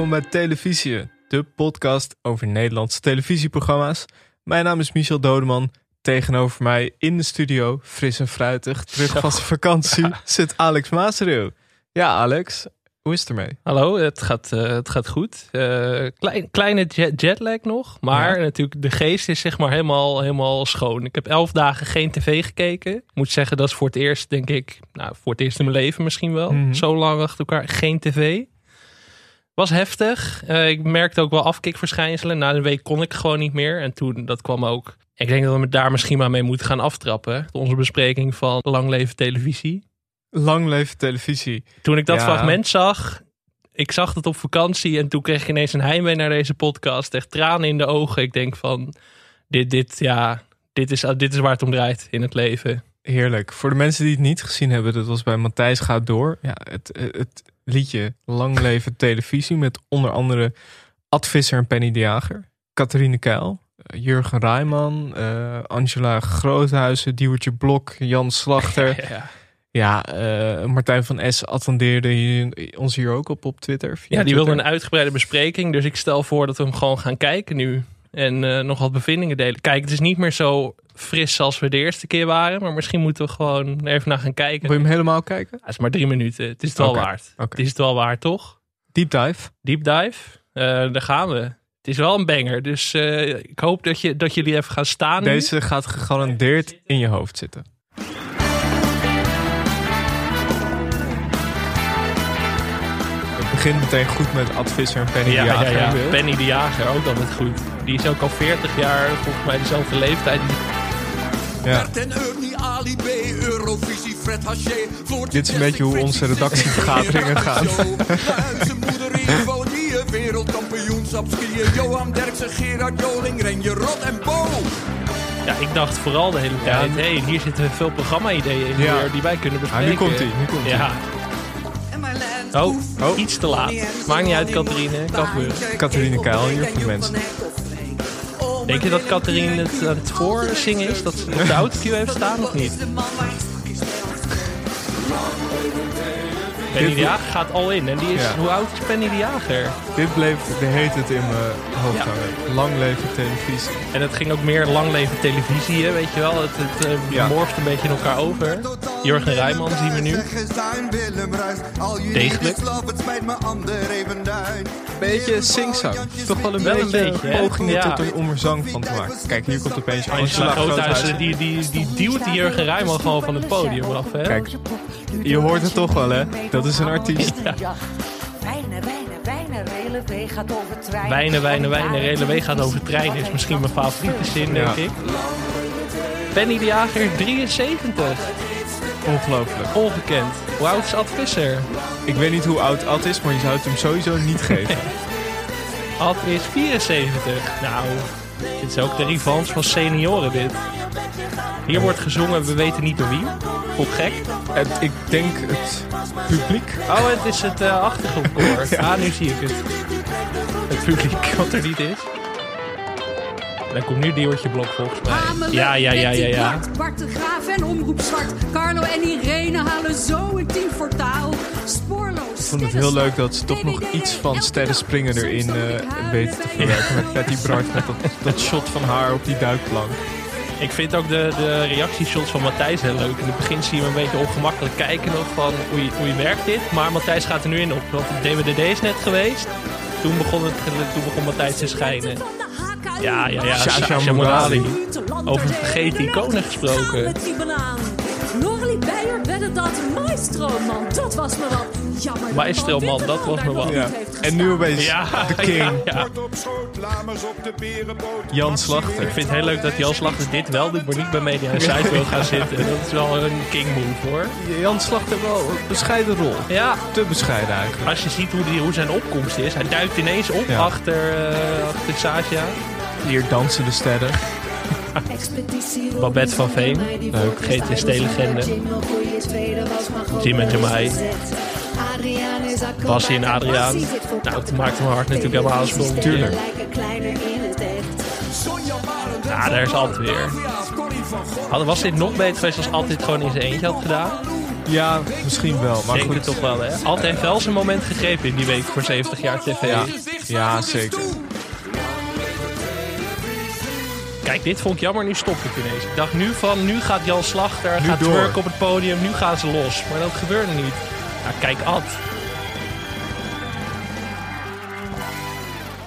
Welkom bij Televisie, de podcast over Nederlandse televisieprogramma's. Mijn naam is Michel Dodeman. Tegenover mij in de studio, fris en fruitig, terug van zijn vakantie, zit Alex Maasreel. Ja, Alex, hoe is het ermee? Hallo, het gaat, eh, het gaat goed. Eh, klein, kleine jet, jetlag nog, maar Ja. natuurlijk de geest is zeg maar helemaal, helemaal schoon. Ik heb elf dagen geen tv gekeken. Ik moet zeggen, dat is voor het eerst, denk ik, nou, voor het eerst in mijn leven misschien wel. Mhm. Zo lang achter elkaar geen tv. Was heftig. Eh, ik merkte ook wel afkikverschijnselen. Na een week kon ik gewoon niet meer. En toen, dat kwam ook. Ik denk dat we daar misschien maar mee moeten gaan aftrappen. Onze bespreking van Lang Leven Televisie. Lang leven televisie. Toen ik dat Ja. fragment zag, ik zag het op vakantie en toen kreeg ik ineens een heimwee naar deze podcast. Echt tranen in de ogen. Ik denk van, dit, dit, ja, dit is, dit is waar het om draait in het leven. Heerlijk. Voor de mensen die het niet gezien hebben, dat was bij Matthijs gaat door. Ja, het, het liedje Lang leven televisie met onder andere Ad Visser en Penny de Jager. Catharine Keil, eh, Jurgen Rijman, eh, Angela Groothuizen, Diewertje Blok, Jan Slachter. Ja, Ja, eh, Martijn van S attendeerde hier, ons hier ook op op Twitter. ja die wilde een uitgebreide bespreking. Dus ik stel voor dat we hem gewoon gaan kijken nu. En eh, nog wat bevindingen delen. Kijk, het is niet meer zo fris als we de eerste keer waren. Maar misschien moeten we gewoon even naar gaan kijken. Wil je hem helemaal kijken? Het is maar drie minuten. Het is het wel waard. Het is het wel waard, toch? Deep dive. Deep dive. Eh, daar gaan we. Het is wel een banger. Dus eh, ik hoop dat, je, dat jullie even gaan staan. nu. Deze gaat gegarandeerd in je hoofd zitten. Begint meteen goed met Ad Visser en Penny Ja, de ja, Jager. ja. beeld. Penny de Jager ook altijd goed. Die is ook al 40 jaar, volgens mij dezelfde leeftijd. Ja. Bert en Ernie, Ali B, Eurovisie, Fred Haché. Floortje Dit is een beetje hoe onze redactievergaderingen gaan. Zijn moeder Ivonie, wereldkampioenschap skiën. Johan Derksen, Gerard Joling, Renje Rot en Bo. Ja, ik dacht vooral de hele tijd, Ja. hey, hier zitten veel programma-ideeën in Ja. die wij kunnen Ah, bespreken. nu komt hij, nu komt hij. Ja. Oh, Oh. iets te laat. Maakt niet uit, Catharine. Kan gebeuren. Catharine Keil hier voor de mensen. Denk je dat Catharine het aan het voorzingen is? Dat ze op de autocue heeft staan of niet? Penny de Jager gaat al in. En die is, Ja. hoe oud is Penny de Jager? Dit bleef de heet het in mijn hoofd hangen. Lang leven televisie. En het ging ook meer lang leven televisie, hè, weet je wel. Het, het eh, Ja. morft een beetje in elkaar over. Jurgen Rijman zien we nu. Degelijk. Beetje singzang. Toch wel een Wel een beetje, hè? pogingen Ja. tot er om er zang van te maken. Kijk, hier komt opeens Angela Groothuizen. die, die, die duwt die Jurgen Rijman gewoon van het podium af, hè. Kijk, je hoort het toch wel hè? Dat is een artiest. Wijnen, wijnen, wijnen, Relevee gaat over treinen. Wijnen, wijnen, wijnen, Relewee gaat over treinen. Is misschien mijn favoriete zin, denk Ja. ik. Penny de Jager, 73. Ongelooflijk. Ongekend. Hoe oud is Ad Visser? Ik weet niet hoe oud Ad is, maar je zou het hem sowieso niet geven. Ad is 74. Nou, dit is ook de revanche van senioren dit. Hier wordt gezongen, we weten niet door wie. Hoe gek. Het, ik denk het publiek. Oh, het is het eh achtergrondkoor. Ah, nu zie ik het. Het publiek wat er niet is. Dan komt nu Diewertje Blok volgens mij. Hamelen, Ja, ja, ja, ja, ja. Bart, Bart de Graaf en Omroep Zwart. Carlo en Irene halen zo een team voor taal. Spoorloos. Ik vond het heel leuk dat ze toch nog iets van sterren springen erin eh weten te verwerken. Met Patty Bart, met dat, dat shot van haar op die duikplank. Ik vind ook de, de reactieshots van Matthijs heel leuk. In het begin zie je hem een beetje ongemakkelijk kijken nog van hoe je, hoe werkt dit. Maar Matthijs gaat er nu in op. Want de DWDD is net geweest. Toen begon, het, toen begon Matthijs te schijnen. Ja, ja, ja. Sasha Sasha Morali. Over vergeten iconen gesproken. Norlie Beijer wedde dat Maestro, man. Dat was me wat. Jammer dat Maestro, man, dat was me wat. Ja. En nu opeens Ja, de king, ja, ja. Jan Slachter. Ik vind het heel leuk dat Jan Slachter dit wel doet, maar niet bij Media Insight wil gaan zitten. Dat is wel een king move hoor. Jan Slachter wel een bescheiden rol. Ja, Te bescheiden eigenlijk. als je ziet hoe, die, hoe zijn opkomst is. Hij duikt ineens op Ja. achter, eh achter Sasha. Hier dansen de sterren. Babette van Veen. Leuk. GTST-legende. Jim en Jamai. Bassie en Adriaan. Nou, het maakt mijn hart natuurlijk helemaal sprong. Tuurlijk. Ja, daar is altijd weer. Hadden, was dit nog beter geweest als altijd gewoon in zijn eentje had gedaan? Ja, misschien wel. Maar Denk goed. het toch wel, hè? Altijd wel zijn moment gegrepen in die week voor 70 jaar tv. Ja. Ja, zeker. Kijk, dit vond ik jammer, nu stop ik ineens. Ik dacht nu van, nu gaat Jan Slachter, Nu gaat door. op het podium, nu gaan ze los. Maar dat gebeurde niet. Ja, kijk, Ad.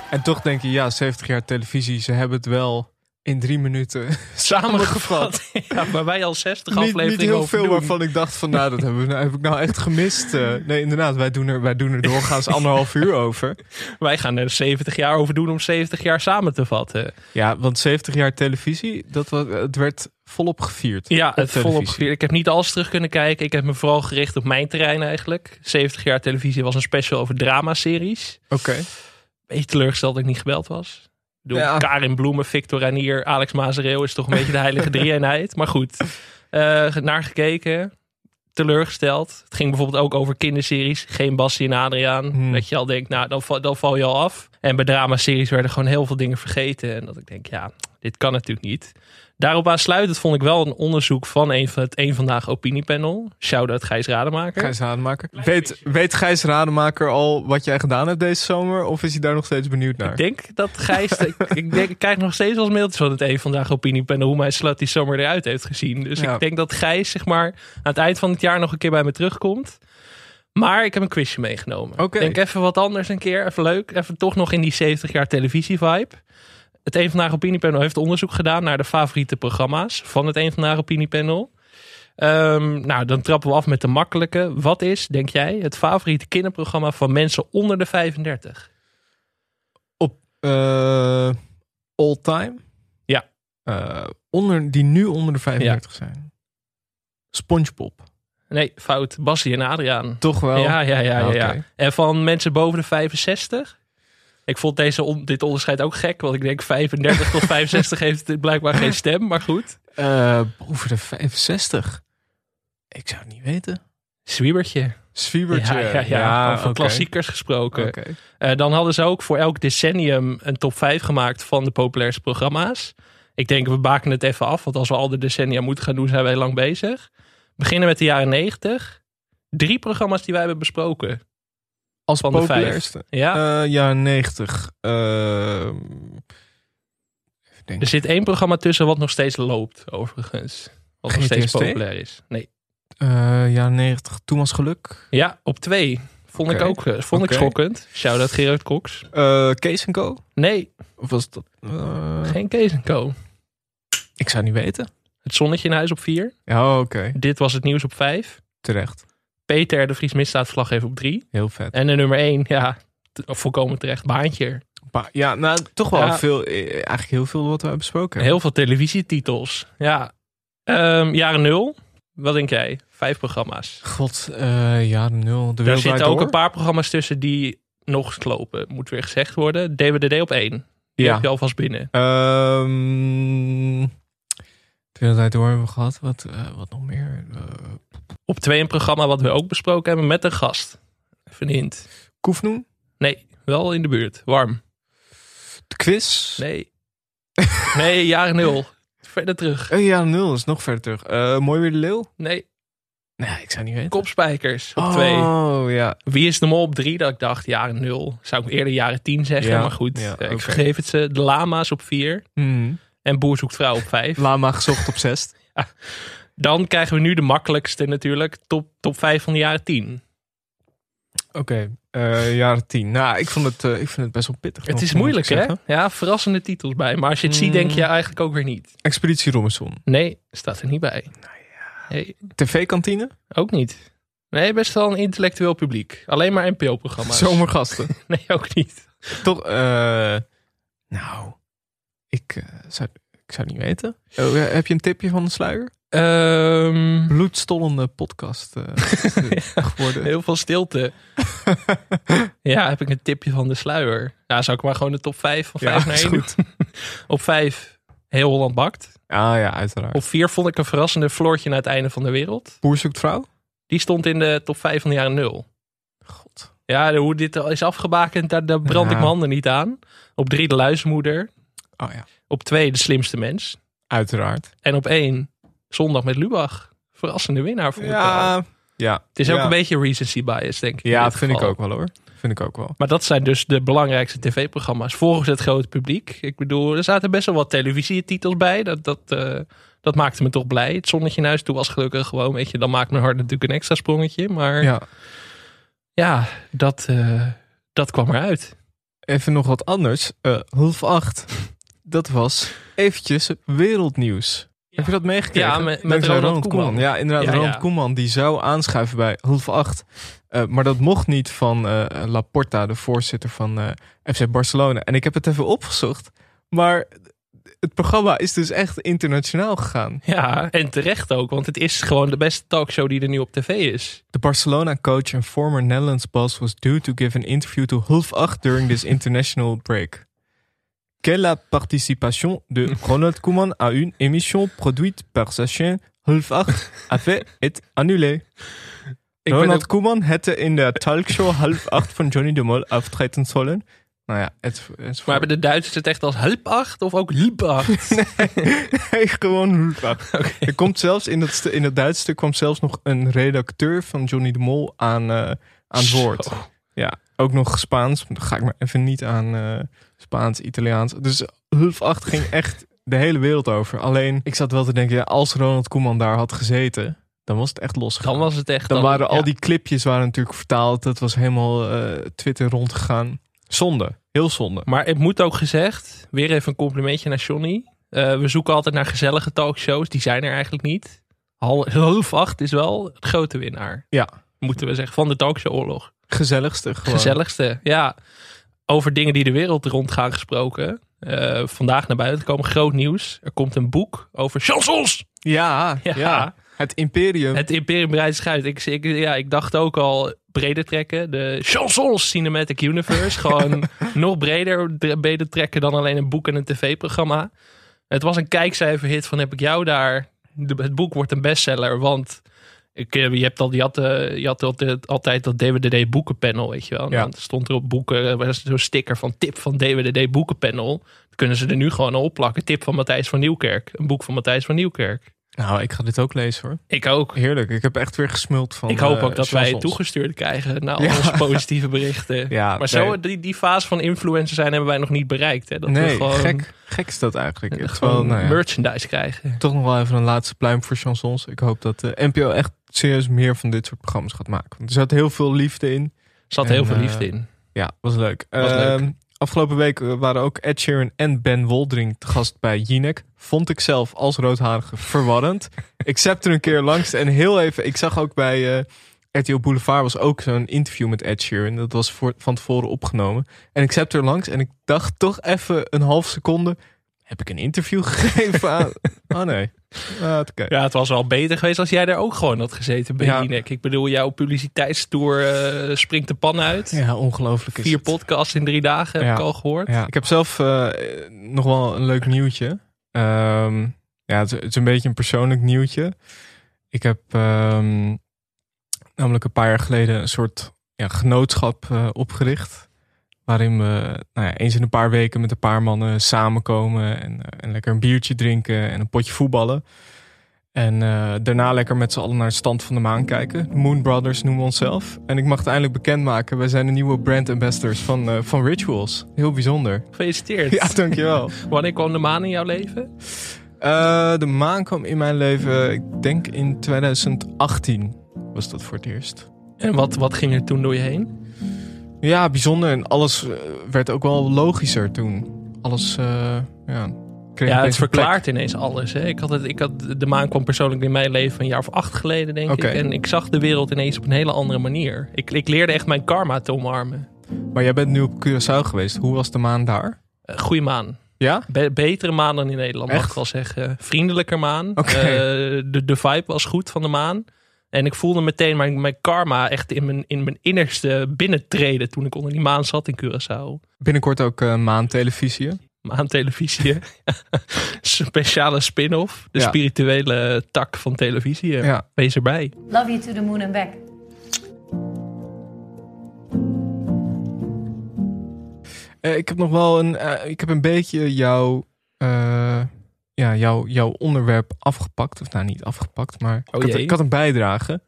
En toch denk je, ja, 70 jaar televisie, ze hebben het wel in drie minuten Samengevat. ja, maar wij al 60 niet, afleveringen niet heel veel doen. waarvan ik dacht van, nou, dat hebben we, nou, heb ik nou echt gemist. Eh, nee, inderdaad, wij doen er, wij doen er doorgaans anderhalf uur over. Wij gaan er 70 jaar over doen om 70 jaar samen te vatten. Ja, want 70 jaar televisie, dat was, het werd volop gevierd. Ja, het volop gevierd. Ik heb niet alles terug kunnen kijken. Ik heb me vooral gericht op mijn terrein eigenlijk. 70 jaar televisie was een special over dramaseries. Oké. Beetje teleurgesteld dat ik niet gebeld was. Bedoel, Ja. Karin Bloemen, Victor Ranier, Alex Mazereel is toch een beetje de heilige drie-eenheid. Maar goed, eh, naar gekeken. Teleurgesteld. Het ging bijvoorbeeld ook over kinderseries. Geen Bassie en Adriaan. Hmm. Dat je al denkt, nou, dan, dan val je al af. En bij dramaseries werden gewoon heel veel dingen vergeten. En dat ik denk, ja, dit kan natuurlijk niet. Daarop aansluitend vond ik wel een onderzoek van een van het Eén Vandaag opiniepanel. Shout-out Gijs Rademaker. Gijs Rademaker. Weet, weet Gijs Rademaker al wat jij gedaan hebt deze zomer? Of is hij daar nog steeds benieuwd naar? Ik denk dat Gijs... ik, ik, denk, ik krijg nog steeds wel eens mailtjes van het Eén Vandaag opiniepanel... hoe mijn Slutty Summer eruit heeft gezien. Dus Ja. ik denk dat Gijs zeg maar, aan het eind van het jaar nog een keer bij me terugkomt. Maar ik heb een quizje meegenomen. Oké. Ik denk even wat anders een keer. Even leuk. Even toch nog in die 70 jaar televisie vibe. Het Eén Vandaag opiniepanel heeft onderzoek gedaan... naar de favoriete programma's van het Eén Vandaag opiniepanel. Ehm, nou, dan trappen we af met de makkelijke. Wat is, denk jij, het favoriete kinderprogramma van mensen onder de 35? Op eh, all time? Ja. Eh, onder, die nu onder de 35 zijn. Spongebob. Nee, fout. Bassie en Adriaan. Toch wel? Ja, ja, ja, ja, ja. Oké. En van mensen boven de 65? Ik vond deze on- dit onderscheid ook gek, want ik denk 35 tot 65 heeft blijkbaar geen stem, maar goed. Eh, boven de 65? Ik zou het niet weten. Zwiebertje. Zwiebertje. Ja, ja, ja. Over oké. klassiekers gesproken. Eh, dan hadden ze ook voor elk decennium een top 5 gemaakt van de populairste programma's. Ik denk, we baken het even af, want als we al de decennia moeten gaan doen, zijn we heel lang bezig. We beginnen met de jaren 90. Drie programma's die wij hebben besproken. Als Van de vijf. Ja, Eh jaren 90. Eh, even denken. er zit één programma tussen wat nog steeds loopt, overigens. Wat nog steeds populair is. Nee. Eh, jaren 90. Thomas Geluk. Ja, op twee. Vond ik ook eh, vond ik schokkend. Shout-out Gerard Cox. Eh Kees Co. Nee, Of was dat? eh, geen Kees Co. ik zou niet weten. Het zonnetje in huis op vier. Ja, oké. Dit was het nieuws op vijf. Terecht. Peter de Vries misdaadverslaggever op drie. Heel vet. En de nummer één, ja, volkomen terecht, Baantje. Ja, nou, toch wel Ja. veel. eh, Eigenlijk heel veel wat we hebben besproken. Heel veel televisietitels. Ja. Ehm, jaren nul. Wat denk jij? Vijf programma's. God, eh jaren nul. De Daar zitten ook Door. een paar programma's tussen die nog lopen, moet weer gezegd worden. DWDD op één. Die Ja. heb je alvast binnen. Ehm de Draait door hebben we gehad. Wat, eh, wat nog meer? Eh, Op twee een programma wat we ook besproken hebben met een gast. Even een hint. Koefnoen. Nee, wel in de buurt. Warm. De quiz. Nee. Nee, jaren nul. Verder terug. Eh, jaren nul is nog verder terug. Eh, Mooi weer de leeuw. Nee, Nee, ik zou niet weten. kopspijkers op oh, twee. ja. Wie is de mol op drie? Dat ik dacht, jaren nul. Zou ik eerder jaren tien zeggen, Ja, maar goed. ja, ik vergeef het ze. De lama's op vier. Hmm. En Boer zoekt vrouw op vijf. Lama gezocht op zes. Dan krijgen we nu de makkelijkste natuurlijk. Top, top vijf van de jaren tien. Oké, eh, jaren tien. Nou, ik, vond het, eh, ik vind het best wel pittig. Het is moeilijk hè? Ja, verrassende titels bij. Maar als je het ziet denk je Mm. eigenlijk ook weer niet. Expeditie Robinson. Nee, staat er niet bij. Nou Nee, TV-kantine. ook niet. Nee, best wel een intellectueel publiek. Alleen maar NPO-programma's. Zomergasten. Nee, ook niet. Toch, eh, nou, ik, eh, zou, ik zou niet weten. Oh, heb je een tipje van de sluier? Ehm, Bloedstollende podcast eh, geworden. heel veel stilte. ja, heb ik een tipje van de sluier. Ja, zou ik maar gewoon de top 5 van 5 Ja, naar is 1 goed. Op 5 Heel Holland Bakt. Ah ja, uiteraard. Op 4 vond ik een verrassende Floortje naar het einde van de wereld. Boer zoekt vrouw? Die stond in de top 5 van de jaren 0. God. Ja, hoe dit is afgebakend, daar, daar brand Ja. ik mijn handen niet aan. Op 3 de luismoeder. Oh ja, Op 2 de slimste mens. uiteraard. En op 1 zondag met Lubach. Verrassende winnaar wel. Ja, Ja. Het is ook ja. een beetje recency bias, denk ik. Ja, dat vind ik ook wel hoor. Vind ik ook wel. Maar dat zijn dus de belangrijkste tv-programma's volgens het grote publiek. Ik bedoel, er zaten best wel wat televisietitels bij. Dat, dat, eh, dat maakte me toch blij. Het zonnetje in huis toe was gelukkig gewoon, weet je, dan maakt mijn hart natuurlijk een extra sprongetje. Maar ja, Ja. dat, eh, dat kwam eruit. Even nog wat anders. Eh half acht. Dat was eventjes wereldnieuws. Heb je dat meegekregen? Ja, met- Ronald Koeman. Ja, inderdaad. Ja, Ronald ja. Koeman die zou aanschuiven bij half acht. Eh, maar dat mocht niet van eh, Laporta, de voorzitter van eh, FC Barcelona. En ik heb het even opgezocht. Maar het programma is dus echt internationaal gegaan. Ja, en terecht ook, want het is gewoon de beste talkshow die er nu op tv is. The Barcelona coach and former Netherlands boss was due to give an interview to half acht during this international break. Quelle la participation de Ronald Koeman à une émission produite par sa chaîne half acht avait été annulée. Ik ben Ronald Koeman hätte in der Talkshow half acht van Johnny de Mol auftreten sollen. Nou ja, het, het is Maar hebben de Duitsers het echt als halp acht of ook liep acht? Nee, gewoon half acht. Er komt zelfs in het, in het Duits stuk kwam zelfs nog een redacteur van Johnny de Mol aan, eh, aan het woord. Zo. Ja, ook nog Spaans. Dan ga ik maar even niet aan eh, Spaans, Italiaans. Dus half acht ging echt de hele wereld over. Alleen, ik zat wel te denken, ja, als Ronald Koeman daar had gezeten, dan was het echt los. Dan was het echt... Dan waren al ja. die clipjes waren natuurlijk vertaald. Dat was helemaal eh, Twitter rondgegaan. Zonde. Heel zonde. Maar het moet ook gezegd, weer even een complimentje naar Johnny. Eh, we zoeken altijd naar gezellige talkshows. Die zijn er eigenlijk niet. Half acht is wel het grote winnaar. Ja. Moeten we zeggen, van de talkshowoorlog. Gezelligste gewoon. Gezelligste, ja. Over dingen die de wereld rondgaan gesproken. Eh, vandaag naar buiten komen groot nieuws. Er komt een boek over chansons. Ja, ja. Ja. Het imperium. Het Imperium breidt zich uit. Ik, ik, ja, ik dacht ook al breder trekken. De Chansons Cinematic Universe. Gewoon nog breder, breder trekken dan alleen een boek en een tv-programma. Het was een kijkcijferhit van heb ik jou daar. De- het boek wordt een bestseller, want ik, eh, je, hebt al, je had, eh, je had altijd, altijd dat DWDD boekenpanel, weet je wel. Ja. Dan stond er op boeken, er was zo'n sticker van tip van DWDD boekenpanel. Kunnen ze er nu gewoon al opplakken. Tip van Matthijs van Nieuwkerk. Een boek van Matthijs van Nieuwkerk. Nou, ik ga dit ook lezen hoor. Ik ook. Heerlijk. Ik heb echt weer gesmuld van Ik hoop eh, ook dat wij het toegestuurd krijgen naar al Ja. onze positieve berichten. Ja, maar zo, nee. die, die fase van influencer zijn hebben wij nog niet bereikt. Hè? Dat we nee, gewoon, gek, gek is dat eigenlijk. gewoon Terwijl, nou ja, merchandise krijgen. toch nog wel even een laatste pluim voor chansons. Ik hoop dat de NPO echt serieus meer van dit soort programma's gaat maken. Want er zat heel veel liefde in. Er zat En, heel veel eh, liefde in. Ja, was leuk. Was leuk. Ehm, Afgelopen week waren ook Ed Sheeran en Ben Woldering te gast bij Jinek. Vond ik zelf als roodharige verwarrend. ik zette er een keer langs en heel even... Ik zag ook bij eh RTL Boulevard was ook zo'n interview met Ed Sheeran. Dat was voor, van tevoren opgenomen. En ik zette er langs en ik dacht toch even een half seconde... Heb ik een interview gegeven aan... Oh nee. Ah. Ja, het was wel beter geweest als jij daar ook gewoon had gezeten bij Ja. Ik bedoel, jouw publiciteitstoer eh, springt de pan uit. Ja, ongelooflijk is Vier podcasts in drie dagen heb ik al gehoord. Ja, ik heb zelf eh, nog wel een leuk nieuwtje. Ehm, ja, het, is- het is een beetje een persoonlijk nieuwtje. Ik heb ehm, namelijk een paar jaar geleden een soort ja, genootschap eh, opgericht. Waarin we nou ja, eens in een paar weken met een paar mannen samenkomen. En, eh, en lekker een biertje drinken en een potje voetballen. En eh, daarna lekker met z'n allen naar de stand van de maan kijken. De Moon Brothers noemen we onszelf. En ik mag het eindelijk bekendmaken. Wij zijn de nieuwe brand ambassadors van, eh, van Rituals. Heel bijzonder. Gefeliciteerd. Ja, dankjewel. Wanneer kwam de maan in jouw leven? De maan kwam in mijn leven, ik denk in 2018 was dat voor het eerst. En wat, wat ging er toen door je heen? Ja, bijzonder. En alles eh, werd ook wel logischer toen. Alles, eh, ja, kreeg Ja, het plek. verklaart ineens alles. Hè? Ik had het, ik had, de maan kwam persoonlijk in mijn leven een jaar of acht geleden, denk ik. En ik zag de wereld ineens op een hele andere manier. Ik, ik leerde echt mijn karma te omarmen. Maar jij bent nu op Curaçao geweest. Hoe was de maan daar? Eh, goeie maan. Ja? Be- betere maan dan in Nederland, mag Echt? ik wel zeggen. Vriendelijker maan. Eh, de, de vibe was goed van de maan. En ik voelde meteen mijn, mijn karma echt in mijn, in mijn innerste binnentreden toen ik onder die maan zat in Curaçao. Binnenkort ook eh maantelevisie. Maantelevisie. Speciale spin-off. De Ja. spirituele tak van televisie. Ja. Wees erbij. Love you to the moon and back. Eh, ik heb nog wel een, eh, ik heb een beetje jouw, eh, ja, jou, jouw onderwerp afgepakt. Of nou, niet afgepakt, maar Oh ik, had, ik had een bijdrage.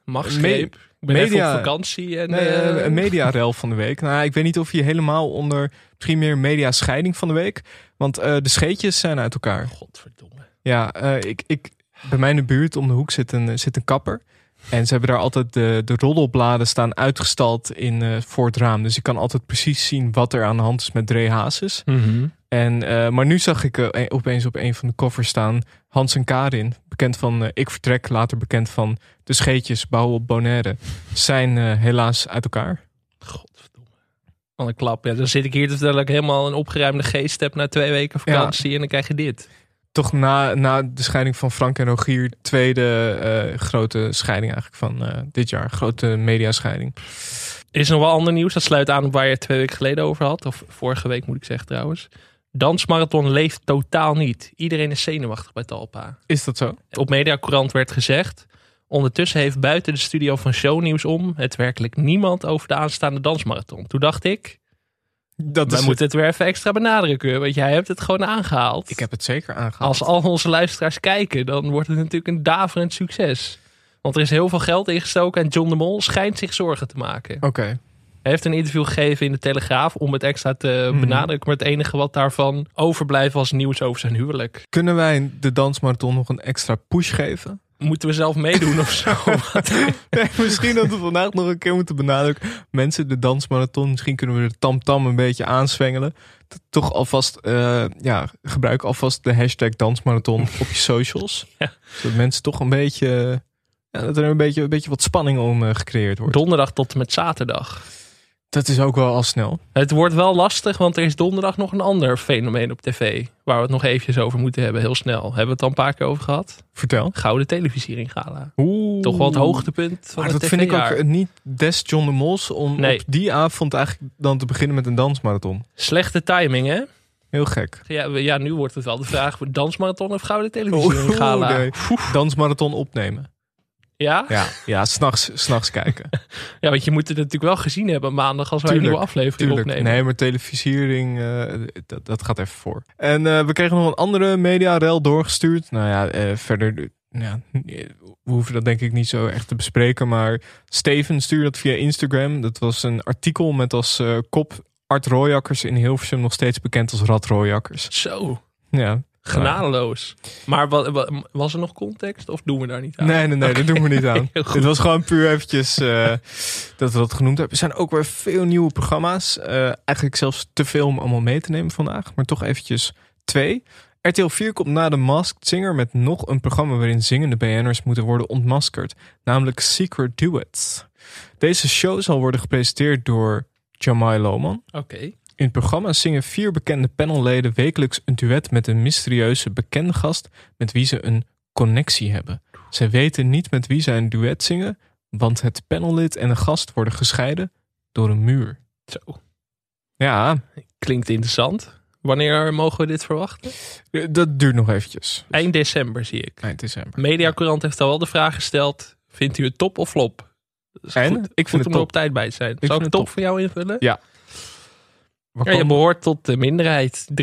Ik ben media- op vakantie. En, Nee, eh, een mediarel van de week. Nou, ik weet niet of je helemaal onder misschien meer mediascheiding van de week. Want eh, de scheetjes zijn uit elkaar. Godverdomme. Ja, ik, ik, bij mij in de buurt om de hoek zit een, zit een kapper. En ze hebben daar altijd de, de roddelbladen staan uitgestald in, eh, voor het raam. Dus je kan altijd precies zien wat er aan de hand is met Dre Hazes. En, eh, maar nu zag ik eh, opeens op een van de koffers staan Hans en Karin. Bekend van Ik Vertrek, later bekend van De Scheetjes, Bouwen op Bonaire. Zijn helaas uit elkaar. Godverdomme. Wat een klap. Ja, dan zit ik hier te vertellen dat ik helemaal een opgeruimde geest heb na twee weken vakantie. En dan krijg je dit. Toch na, na de scheiding van Frank en Rogier, tweede eh, grote scheiding eigenlijk van eh, dit jaar. Grote mediascheiding. Er is nog wel ander nieuws. Dat sluit aan op waar je het twee weken geleden over had. Of vorige week moet ik zeggen trouwens. Dansmarathon leeft totaal niet. Iedereen is zenuwachtig bij Talpa. Is dat zo? Op Mediacourant werd gezegd... Ondertussen heeft buiten de studio van Shownieuws om... het werkelijk niemand over de aanstaande dansmarathon. Toen dacht ik... Dat wij moeten het weer even extra benadrukken. Want jij hebt het gewoon aangehaald. Ik heb het zeker aangehaald. Als al onze luisteraars kijken, dan wordt het natuurlijk een daverend succes. Want er is heel veel geld ingestoken en John de Mol schijnt zich zorgen te maken. Oké. Hij heeft een interview gegeven in de Telegraaf om het extra te Mhm. benadrukken. Maar het enige wat daarvan overblijft was nieuws over zijn huwelijk. Kunnen wij de dansmarathon nog een extra push geven? Moeten we zelf meedoen of zo? Nee, misschien dat we vandaag nog een keer moeten benadrukken. Mensen, de dansmarathon. Misschien kunnen we de tamtam een beetje aanswengelen. Toch alvast, eh, ja, gebruik alvast de hashtag dansmarathon op je socials. Ja. Zodat mensen toch een beetje, ja, dat er een beetje, een beetje wat spanning om eh, gecreëerd wordt. Donderdag tot en met zaterdag. Dat is ook wel al snel. Het wordt wel lastig, want er is donderdag nog een ander fenomeen op tv. Waar we het nog eventjes over moeten hebben, heel snel. Hebben we het al een paar keer over gehad? Vertel. Gouden televisiering gala. Oeh. Toch wel het hoogtepunt van Maar het dat vind ik ook niet des John de Mols om Nee. op die avond eigenlijk dan te beginnen met een dansmarathon. Slechte timing, hè? Heel gek. Ja, ja, nu wordt het wel de vraag: dansmarathon of gouden televisie gala? Oh, nee. Dansmarathon opnemen. Ja? Ja, ja s'nachts s'nachts kijken. ja, want je moet het natuurlijk wel gezien hebben maandag als wij Tuurlijk, een nieuwe aflevering Tuurlijk. opnemen. Nee, maar televisiering, eh, dat, dat gaat even voor. En eh, we kregen nog een andere mediarel doorgestuurd. Nou ja, eh, verder, ja, we hoeven dat denk ik niet zo echt te bespreken. Maar Steven stuurde dat via Instagram. Dat was een artikel met als kop Art Rooijakkers in Hilversum nog steeds bekend als Rad Rooijakkers. Zo, Ja. Genadeloos. Maar wa- wa- was er nog context of doen we daar niet aan? Nee, nee, nee, dat doen we niet aan. Dit was gewoon puur eventjes eh, dat we dat genoemd hebben. Er zijn ook weer veel nieuwe programma's. Eh, eigenlijk zelfs te veel om allemaal mee te nemen vandaag. Maar toch eventjes twee. RTL 4 komt na de Masked Singer met nog een programma waarin zingende BN'ers moeten worden ontmaskerd. Namelijk Secret Duets. Deze show zal worden gepresenteerd door Jamai Lohman. Oké. In het programma zingen vier bekende panelleden wekelijks een duet met een mysterieuze bekende gast met wie ze een connectie hebben. Zij weten niet met wie zij een duet zingen, want het panellid en de gast worden gescheiden door een muur. Zo, Ja, klinkt interessant. Wanneer mogen we dit verwachten? dat duurt nog eventjes. Eind december zie ik. Eind december. Mediacourant heeft al wel de vraag gesteld: vindt u het top of flop? Is En? goed, Ik vind goed het er top. op tijd bij te zijn. Ik Zal ik het top top. voor jou invullen? Ja. Ja, je behoort tot de minderheid. 33%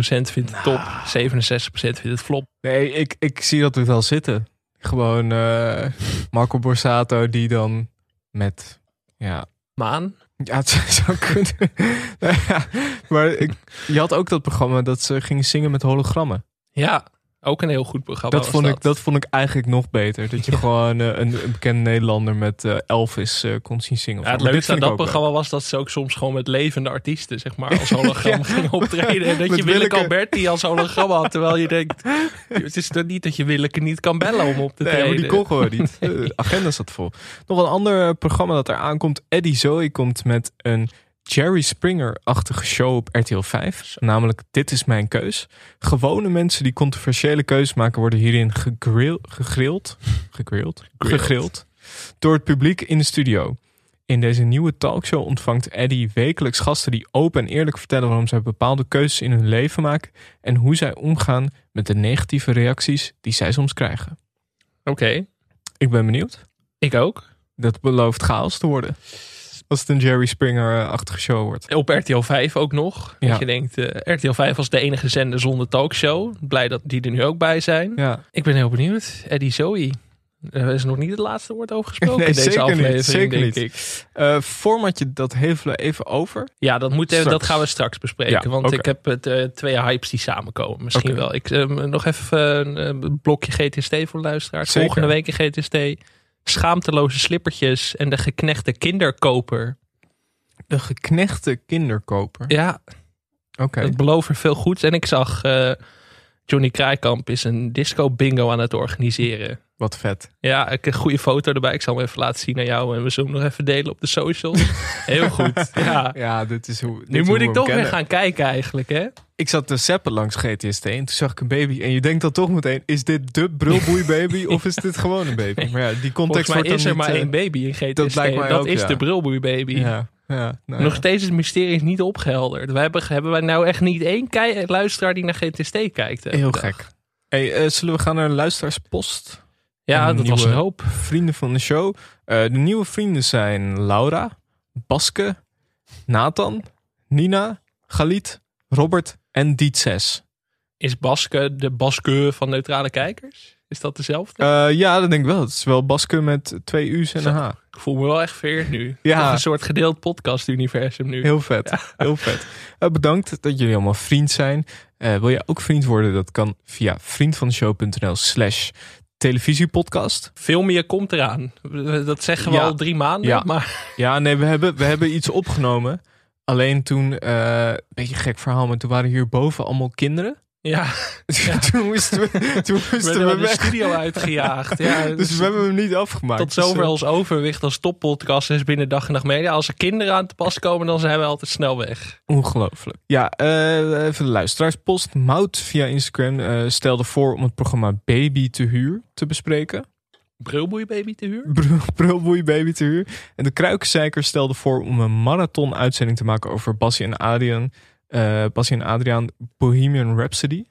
vindt het top, Nou. 67% vindt het flop. Nee, ik, ik zie dat we wel zitten. Gewoon eh, Marco Borsato die dan met ja, Maan? Ja, het zou kunnen. Nou ja, maar ik, je had ook dat programma dat ze gingen zingen met hologrammen. Ja, ook een heel goed programma. Dat vond, Ik, dat vond ik eigenlijk nog beter. Dat je gewoon eh, een, een bekende Nederlander met eh, Elvis eh, kon zien zingen. Ja, het leukste aan dat programma was dat ze ook soms gewoon met levende artiesten, zeg maar, als hologram Ja. gingen optreden. En dat Met je Willeke. Alberti als hologram had. Terwijl je denkt, het is toch niet dat je Willeke niet kan bellen om op te Nee, treden. maar die kon gewoon niet. De agenda zat vol. Nog een ander programma dat eraan komt. Eddie Zoe komt met een Jerry Springer-achtige show op RTL 5. Namelijk Dit is mijn keus. Gewone mensen die controversiële keuzes maken... worden hierin gegrill, gegrild, gegrild, gegrild door het publiek in de studio. In deze nieuwe talkshow ontvangt Eddie wekelijks gasten die open en eerlijk vertellen waarom zij bepaalde keuzes in hun leven maken en hoe zij omgaan met de negatieve reacties die zij soms krijgen. Oké, Ik ben benieuwd. ik ook. Dat belooft chaos te worden. Als het een Jerry Springer-achtige show wordt. Op RTL 5 ook nog. Ja. Dat je denkt, eh, RTL 5 was de enige zender zonder talkshow. Blij dat die er nu ook bij zijn. Ja, Ik ben heel benieuwd. Eddie Zoe. Er is nog niet het laatste woord over gesproken Nee, in deze zeker niet, aflevering, zeker denk niet. ik. Eh, formatje, dat hevelen even over. Ja, dat, moet, even- dat gaan we straks bespreken. Ja, want ik heb het, eh, twee hypes die samenkomen. Misschien wel. Ik, nog even een blokje GTST voor de luisteraars. Zeker. Volgende week in GTST. Schaamteloze slippertjes en de geknechte kinderkoper. De geknechte kinderkoper. Ja, Oké. dat belooft er veel goeds. En ik zag eh, Johnny Kraaikamp is een disco bingo aan het organiseren. Wat vet. Ja, ik heb een goede foto erbij. Ik zal hem even laten zien aan jou. En we zullen hem nog even delen op de socials. Heel goed. Ja. Ja, dit is hoe. dit Nu is moet hoe ik toch weer gaan kijken eigenlijk, hè? Ik zat te seppen langs GTST en toen zag ik een baby. En je denkt dan toch meteen, is dit de brulboeibaby of is dit gewoon een baby? Maar ja, die Volgens context mij dan is er niet, maar eh, één baby in GTST. dat lijkt mij dat ook, is ja. de brilboei baby. Ja, ja, nou Nog ja. steeds is het mysterie is niet opgehelderd. We hebben, hebben wij nou echt niet één luisteraar die naar GTST kijkt? Heel dag? gek. Hey, eh, zullen we gaan naar de luisteraarspost? Ja, dat was een hoop. Vrienden van de show. Eh, de nieuwe vrienden zijn Laura, Baske, Nathan, Nina, Galit, Robert en Diet6. Is Baske de Baske van neutrale kijkers? Is dat dezelfde? Eh, ja, dat denk ik wel. Het is wel Baske met twee U's en een H. Ik voel me wel echt vereerd nu. Ja. Toch een soort gedeeld podcast-universum nu. Heel vet. Heel vet. Eh, bedankt dat jullie allemaal vriend zijn. Wil je ook vriend worden? Dat kan via vriendvandeshow.nl slash televisiepodcast. Veel meer komt eraan. Dat zeggen we Ja. al drie maanden. Ja. Maar Ja, nee, we hebben, we hebben iets opgenomen. Alleen toen, eh, een beetje gek verhaal, maar toen waren hierboven allemaal kinderen. Ja, toen moesten we, toen we moesten werden we de studio uitgejaagd. Ja, Dus we hebben hem niet afgemaakt. Tot Dus, zover eh, ons overwicht als toppodcast is binnen dag en nacht media. Als er kinderen aan te pas komen, dan zijn we altijd snel weg. Ongelooflijk. Ja, eh, even de luisteraarspost. Mout via Instagram eh, stelde voor om het programma Baby te huur te bespreken. Brilboei baby te huur? Brul- Brulboei Baby te huur. En de Kruikenzeiker stelde voor om een marathon uitzending te maken over Bassie en Adrian. Eh Bassie en Adriaan Bohemian Rhapsody.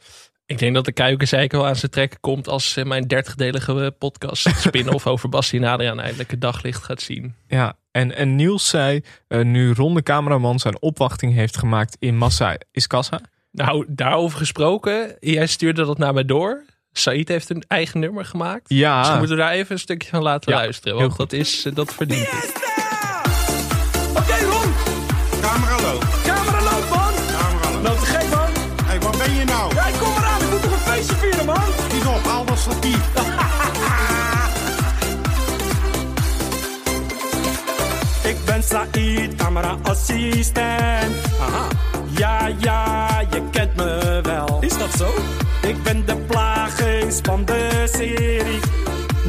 Ik denk dat de kuikenzeiker wel aan zijn trekken komt als eh, mijn dertigdelige podcast spin-off over Bassie en Adriaan eindelijk het daglicht gaat zien. Ja, en, en Niels zei, eh, nu Ron de cameraman zijn opwachting heeft gemaakt in Massa is Kassa. Nou, daarover gesproken, jij stuurde dat naar mij door. Said heeft een eigen nummer gemaakt. Ja, Dus moeten we daar even een stukje van laten Ja, luisteren. Want dat, is, eh, dat verdient Ik Said, camera-assistent. Aha. Ja, ja, je kent me wel. Is dat zo? Ik ben de plaaggeest van de serie.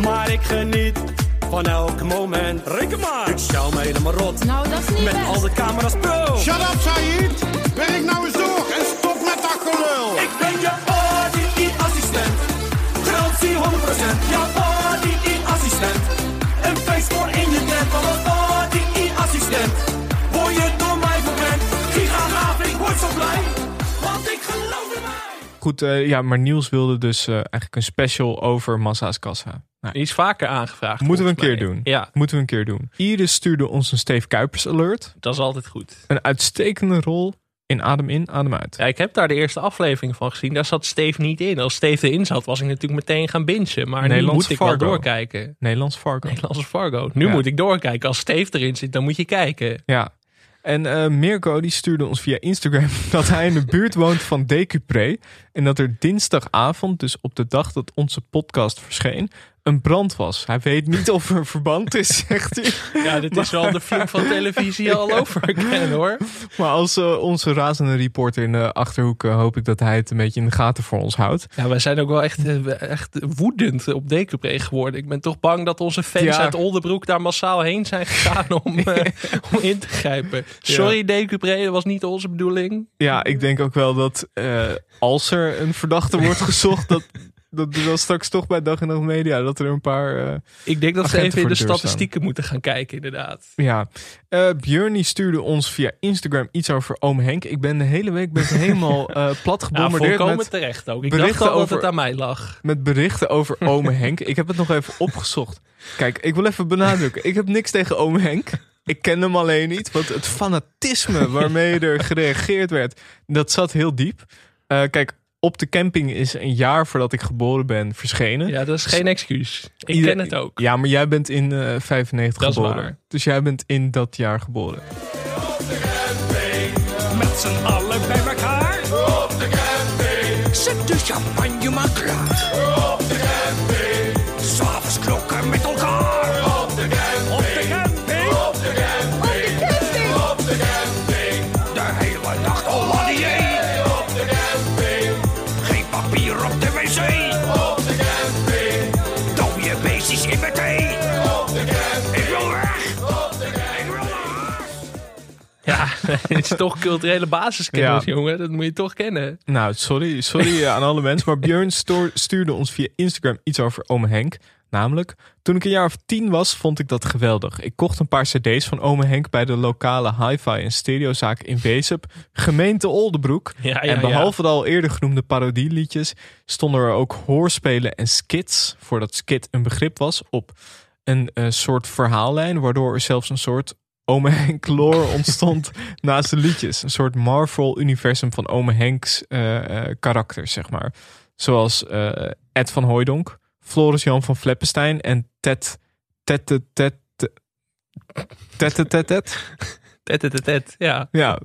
Maar ik geniet van elk moment. Reken maar. Ik schel me helemaal rot. Nou, dat is niet Met al de camera's pro. Shut up, Said. Werk nou eens door en stop met dat gelul. Ik ben je body-assistent. Garantie 100%. Ja, body-assistent. Een goed. eh, ja, maar Niels wilde dus eh, eigenlijk een special over Massa is Kassa. Nou, Die is vaker aangevraagd. Moeten we een keer mij. doen. Ja, moeten we een keer doen. Iris stuurde ons een Steve Kuipers alert. dat is altijd goed. Een uitstekende rol in Adem in, Adem uit. Ja, ik heb daar de eerste aflevering van gezien. Daar zat Steve niet in. Als Steve erin zat, was ik natuurlijk meteen gaan bingen. Maar nu moet ik wel Fargo. doorkijken. Nederlands Fargo. Nederlandse Fargo. Nu Ja. moet ik doorkijken. Als Steve erin zit, dan moet je kijken. Ja. En eh, Mirko die stuurde ons via Instagram dat hij in de buurt woont van Decupré. En dat er dinsdagavond, dus op de dag dat onze podcast verscheen, een brand was. Hij weet niet of er verband is, zegt hij. Ja, dit is wel de film van televisie all over again, hoor. Maar als eh, onze razende reporter in de Achterhoek eh, hoop ik dat hij het een beetje in de gaten voor ons houdt. Ja, wij zijn ook wel echt, eh, echt woedend op Decupré geworden. Ik ben toch bang dat onze fans Ja. uit Oldenbroek daar massaal heen zijn gegaan om, eh, om in te grijpen. Sorry Decupré, dat was niet onze bedoeling. Ja, ik denk ook wel dat eh, als er een verdachte wordt gezocht, dat, dat dan straks toch bij Dag en Nacht Media, dat er een paar... eh, Ik denk dat ze even in de statistieken moeten gaan kijken, inderdaad. Ja, eh Björnie stuurde ons via Instagram iets over oom Henk. Ik ben de hele week ben helemaal eh plat Ja, gebombardeerd volkomen met, terecht ook. Ik berichten dacht al dat over- het aan mij lag. met berichten over oom Henk. Ik heb het nog even opgezocht. Kijk, ik wil even benadrukken. Ik heb niks tegen oom Henk. Ik ken hem alleen niet. Want het fanatisme waarmee er gereageerd werd, dat zat heel diep. Kijk, op de camping is een jaar voordat ik geboren ben verschenen. Ja, dat is geen excuus. Ik Ieder- ken het ook. Ja, maar jij bent in eh 95 Dat is geboren. waar. Dus jij bent in dat jaar geboren. Met z'n allen bij het is toch culturele basiskennis, Ja. jongen. Dat moet je toch kennen. Nou, sorry, sorry eh, aan alle mensen. Maar Björn stuurde ons via Instagram iets over Ome Henk. Namelijk, toen ik een jaar of tien was, vond ik dat geweldig. Ik kocht een paar cd's van Ome Henk bij de lokale hi-fi en stereozaak in Weesup, gemeente. Ja, ja, en behalve de al eerder genoemde parodieliedjes, stonden er ook hoorspelen en skits, voordat skit een begrip was, op een eh, soort verhaallijn, waardoor er zelfs een soort Ome Henk lore ontstond naast de liedjes. Een soort Marvel-universum van Ome Henks uh, karakters, zeg maar. Zoals Ed van Hooydonk, Floris Jan van Fleppenstein en Ted... Ted, Ted, Ted... Ted Ted Ted ja. Ja.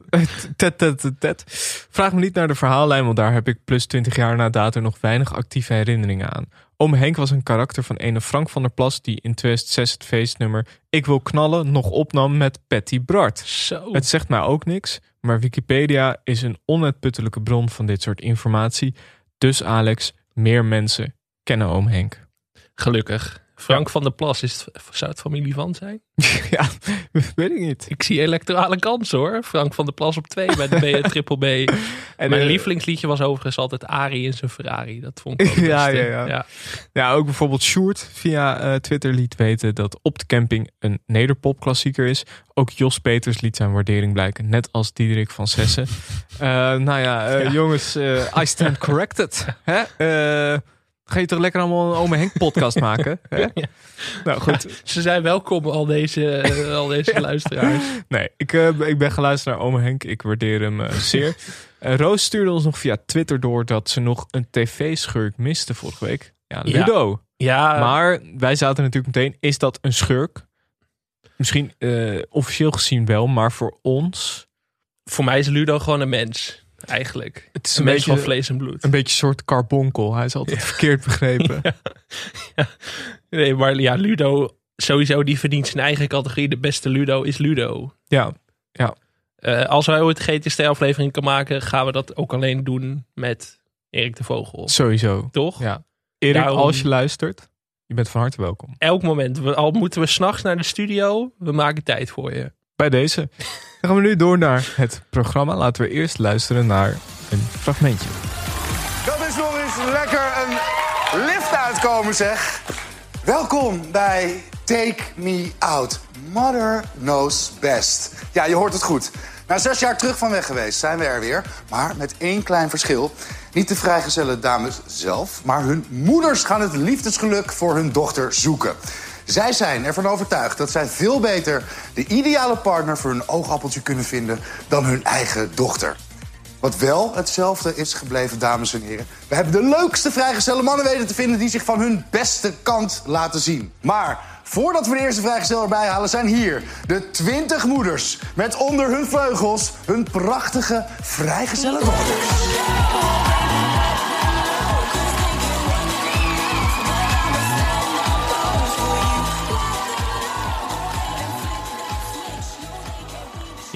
Vraag me niet naar de verhaallijn, want daar heb ik plus 20 jaar na dato nog weinig actieve herinneringen aan. Oom Henk was een karakter van ene Frank van der Plas die in 2006 het feestnummer Ik wil knallen nog opnam met Patty Bart. Zo. Het zegt mij ook niks, maar Wikipedia is een onuitputtelijke bron van dit soort informatie. Dus Alex, meer mensen kennen oom Henk. Gelukkig. Frank van der Plas, is het, zou het familie van zijn? ja, weet ik niet. Ik zie electorale kansen hoor. Frank van der Plas op twee bij de B, Triple B. En, Mijn eh, lievelingsliedje was overigens altijd Ari in zijn Ferrari. Dat vond ik ook Ja, best, ja, eh, ja. Ja, ook bijvoorbeeld Sjoerd via eh, Twitter liet weten dat Op de Camping een nederpop klassieker is. Ook Jos Peters liet zijn waardering blijken, net als Diederik van Sessen. Eh, nou ja, jongens, I stand corrected. Hè? Ga je toch lekker allemaal een Ome Henk podcast maken? Hè? Nou goed, Ze zijn welkom, al deze, eh, al deze luisteraars. nee, ik, eh, ik ben geluisterd naar Ome Henk. Ik waardeer hem eh, zeer. Roos stuurde ons nog via Twitter door dat ze nog een tv-schurk miste vorige week. Ja, Ja. Ludo. Ja, Maar wij zaten natuurlijk meteen, is dat een schurk? Misschien eh, officieel gezien wel, maar voor ons... voor mij is Ludo gewoon een mens. Eigenlijk. Het is Een een, mens van beetje, vlees en bloed. een beetje een soort carbonkel. Hij is altijd verkeerd begrepen. Nee, maar ja, Ludo, sowieso, die verdient zijn eigen categorie. De beste Ludo is Ludo. Ja, Eh, als wij ooit een GTST-aflevering kan maken, gaan we dat ook alleen doen met Erik de Vogel. sowieso. Toch? Ja. Erik, Daarom- als je luistert, je bent van harte welkom. Elk moment. We, al moeten we s'nachts naar de studio, we maken tijd voor je. Bij deze. Dan gaan we nu door naar het programma. Laten we eerst luisteren naar een fragmentje. Dat is nog eens lekker een lift uitkomen, zeg. Welkom bij Take Me Out. Mother knows best. Ja, je hoort het goed. Na zes jaar terug van weg geweest zijn we er weer. Maar met één klein verschil. Niet de vrijgezelle dames zelf, maar hun moeders gaan het liefdesgeluk voor hun dochter zoeken. Zij zijn ervan overtuigd dat zij veel beter de ideale partner voor hun oogappeltje kunnen vinden dan hun eigen dochter. Wat wel hetzelfde is gebleven, dames en heren. We hebben de leukste vrijgezelle mannen weten te vinden... die zich van hun beste kant laten zien. Maar voordat we de eerste vrijgezel erbij halen... zijn hier de 20 moeders met onder hun vleugels... hun prachtige vrijgezelle dochters.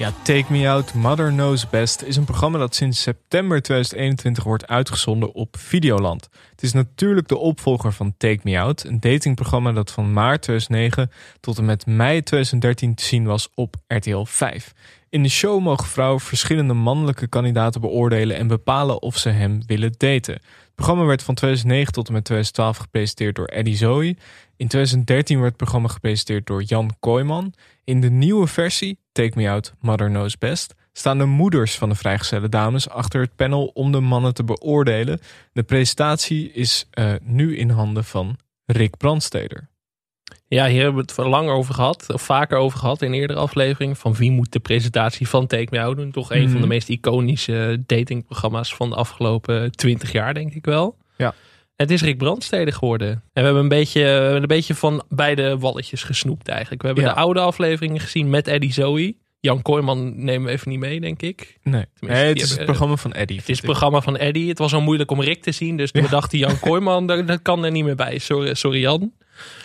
Ja, Take Me Out, Mother Knows Best is een programma dat sinds september 2021 wordt uitgezonden op Videoland. Het is natuurlijk de opvolger van Take Me Out, een datingprogramma dat van maart 2009 tot en met mei 2013 te zien was op RTL 5. In de show mogen vrouwen verschillende mannelijke kandidaten beoordelen en bepalen of ze hem willen daten. Het programma werd van 2009 tot en met 2012 gepresenteerd door Eddie Zoe. In 2013 werd het programma gepresenteerd door Jan Kooijman. In de nieuwe versie, Take Me Out, Mother Knows Best, staan de moeders van de vrijgezelle dames achter het panel om de mannen te beoordelen. De presentatie is eh, nu in handen van Rick Brandsteder. Ja, hier hebben we het lang over gehad, of vaker over gehad in eerdere afleveringen. Van wie moet de presentatie van Take Me Out doen? Toch een van Mhm. de meest iconische datingprogramma's van de afgelopen twintig jaar, denk ik wel. Ja. Het is Rick Brandstede geworden. En we hebben een beetje, een beetje van beide walletjes gesnoept eigenlijk. We hebben Ja. de oude afleveringen gezien met Eddie Zoe. Jan Kooijman nemen we even niet mee, denk ik. Nee, het is het programma van Eddie. Het is het programma van Eddie. Het was al moeilijk om Rick te zien. Dus we dachten Jan Kooijman, dat, dat kan er niet meer bij. Sorry, sorry Jan.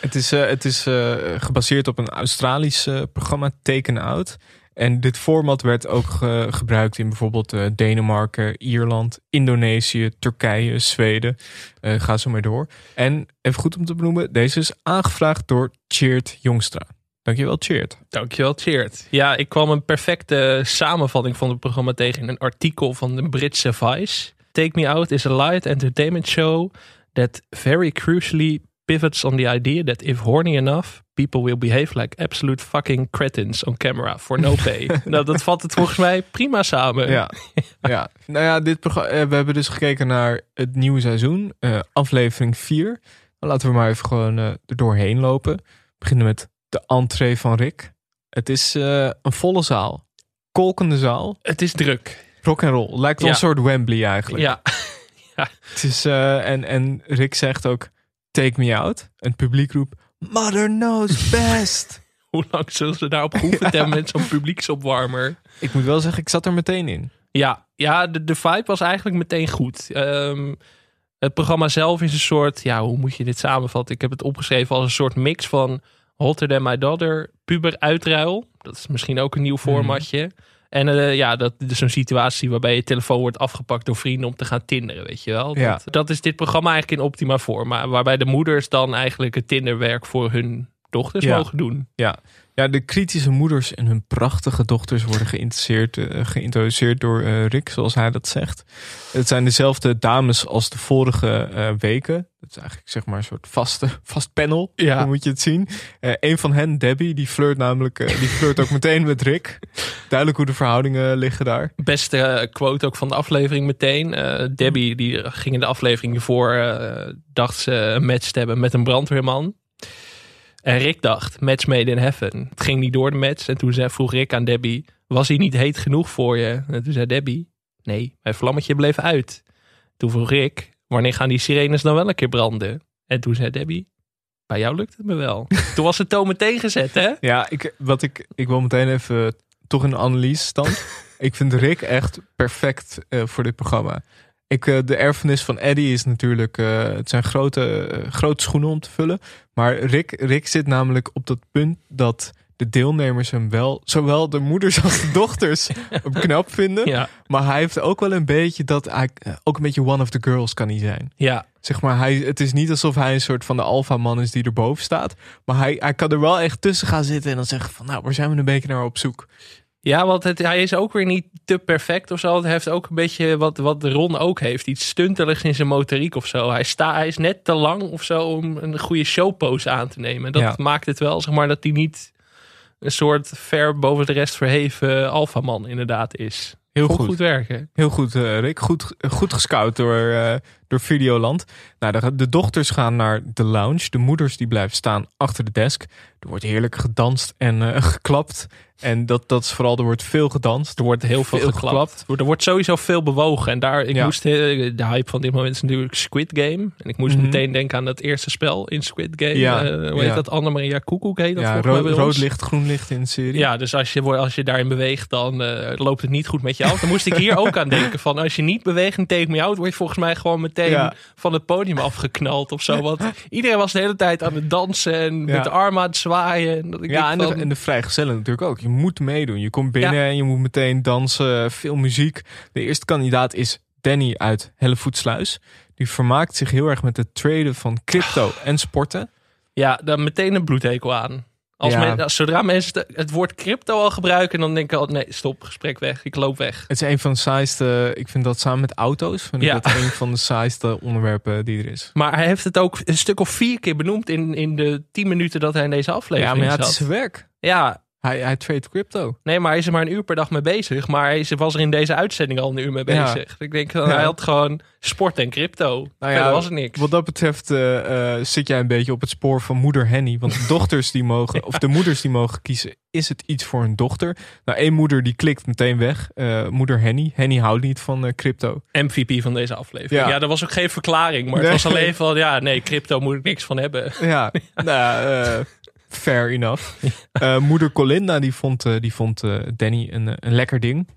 Het is, eh, het is eh, gebaseerd op een Australisch eh, programma, Taken Out. En dit format werd ook ge- gebruikt in bijvoorbeeld Denemarken, Ierland, Indonesië, Turkije, Zweden. Ga zo maar door. En even goed om te benoemen, deze is aangevraagd door Cheert Jongstra. Dankjewel, Cheert. Dankjewel, Cheert. Ja, ik kwam een perfecte samenvatting van het programma tegen in een artikel van de Britse Vice. Take Me Out is a light entertainment show that very crucially pivots on the idea that if horny enough, people will behave like absolute fucking cretins on camera for no pay. nou, dat vat het volgens mij prima samen. Ja, ja. nou ja, dit eh, we hebben dus gekeken naar het nieuwe seizoen, eh, aflevering 4. Laten we maar even gewoon eh, er doorheen lopen. We beginnen met de entree van Rick. Het is een volle zaal, kolkende zaal, Het is druk. rock and roll. Lijkt wel Ja. een soort Wembley eigenlijk. Ja, Het is, en, en Rick zegt ook, take me out. En het publiek roept, mother knows best. hoe lang zullen ze daarop geoefend hebben met zo'n publieksopwarmer? ik moet wel zeggen, ik zat er meteen in. Ja, ja de, de vibe was eigenlijk meteen goed. Ehm, het programma zelf is een soort, ja, hoe moet je dit samenvatten? Ik heb het opgeschreven als een soort mix van Hotter Than My Daughter, puber uitruil. Dat is misschien ook een nieuw formatje. En eh, ja, dat is zo'n situatie waarbij je telefoon wordt afgepakt door vrienden om te gaan tinderen, weet je wel. Dat, Ja. dat is dit programma eigenlijk in optima forma. Waarbij de moeders dan eigenlijk het tinderwerk voor hun dochters Ja. mogen doen. Ja. Ja, de kritische moeders en hun prachtige dochters worden geïnteresseerd, eh, geïntroduceerd door eh, Rick, zoals hij dat zegt. Het zijn dezelfde dames als de vorige eh, weken. Dat is eigenlijk zeg maar een soort vaste, vast panel. Ja. Hoe moet je het zien? Een van hen, Debbie, die flirt namelijk, die flirt ook meteen met Rick. Duidelijk hoe de verhoudingen liggen daar. Beste quote ook van de aflevering meteen. Debbie die ging in de aflevering hiervoor, dacht ze een match te hebben met een brandweerman. En Rick dacht, match made in heaven. Het ging niet door de match. En toen zei, vroeg Rick aan Debbie, was hij niet heet genoeg voor je? En toen zei Debbie, nee, mijn vlammetje bleef uit. Toen vroeg Rick, wanneer gaan die sirenes dan wel een keer branden? En toen zei Debbie, bij jou lukt het me wel. toen was de toon meteen gezet, hè? Ja, ik, wat ik, ik wil meteen even toch een analyse stand. ik vind Rick echt perfect eh, voor dit programma. Ik, eh, de erfenis van Eddie is natuurlijk, eh, het zijn grote, eh, grote schoenen om te vullen. Maar Rick, Rick zit namelijk op dat punt dat de deelnemers hem wel, zowel de moeders als de dochters, knap vinden. Ja, Maar hij heeft ook wel een beetje dat hij, ook een beetje one of the girls kan hij zijn. ja. Zeg maar, hij, het is niet alsof hij een soort van de alfaman is die erboven staat. Maar hij, hij kan er wel echt tussen gaan zitten en dan zeggen van, nou, waar zijn we een beetje naar op zoek? Ja, want het, hij is ook weer niet te perfect of zo. Hij heeft ook een beetje wat, wat Ron ook heeft. Iets stunteligs in zijn motoriek of zo. Hij, sta, hij is net te lang of zo om een goede showpose aan te nemen. Dat Ja. maakt het wel, zeg maar, dat hij niet een soort ver boven de rest verheven alfaman inderdaad is. Heel goed werken. Heel goed, eh, Rick. Goed, goed gescout door, eh, door Videoland. Nou, de, de dochters gaan naar de lounge. De moeders die blijven staan achter de desk. Er wordt heerlijk gedanst en eh, geklapt. En dat, dat is vooral, er wordt veel gedanst. Er wordt heel veel, Veel geklapt. Er wordt sowieso veel bewogen. En daar, ik Ja. moest, eh, de hype van dit moment is natuurlijk Squid Game. En ik moest Mhm. meteen denken aan dat eerste spel in Squid Game. Ja, Eh, hoe heet ja. dat? Annemaria Koekoek heet dat Ja, rood, licht, groen licht in de serie. Ja, dus als je, als je daarin beweegt, dan loopt het niet goed met je af. Dan moest ik hier ook aan denken van als je niet beweegt en take me out, word je volgens mij gewoon meteen Ja. van het podium afgeknald of zo. Want iedereen was de hele tijd aan het dansen en met de armen aan het zwaaien. En dat ik Ja, en de, van, en de vrijgezellen natuurlijk ook. Je moet meedoen. Je komt binnen en je moet meteen dansen. Veel muziek. De eerste kandidaat is Danny uit Hellevoetsluis. Die vermaakt zich heel erg met het traden van crypto en sporten. ja, dan meteen een bloedhekel aan. Als Ja. men, zodra mensen het, woord crypto al gebruiken, dan denk ik al, nee, stop, gesprek weg, ik loop weg. Het is een van de saaiste, ik vind dat samen met auto's, vind ik Ja. dat een van de saaiste onderwerpen die er is. Maar hij heeft het ook een stuk of vier keer benoemd in, in de tien minuten dat hij in deze Ja, aflevering maar ja, het zat. is zijn werk. Ja, Hij, hij trade crypto. Nee, maar hij is er maar een uur per dag mee bezig. Maar hij is- was er in deze uitzending al een uur mee Ja. bezig. Ik denk, dan, Ja. hij had gewoon sport en crypto. Nou Verder was er niks. Wat dat betreft eh, eh, zit jij een beetje op het spoor van moeder Henny. Want de dochters die mogen, of de moeders die mogen kiezen, is het iets voor hun dochter? Nou, één moeder die klikt meteen weg. Eh, moeder Henny. Henny houdt niet van eh, crypto. MVP van deze aflevering. Ja. Ja, er was ook geen verklaring. Maar Nee. het was alleen van, ja, nee, crypto moet ik niks van hebben. Ja, nou, ja, eh, fair enough. Eh, moeder Colinda die vond, eh, die vond eh, Danny een, een lekker ding.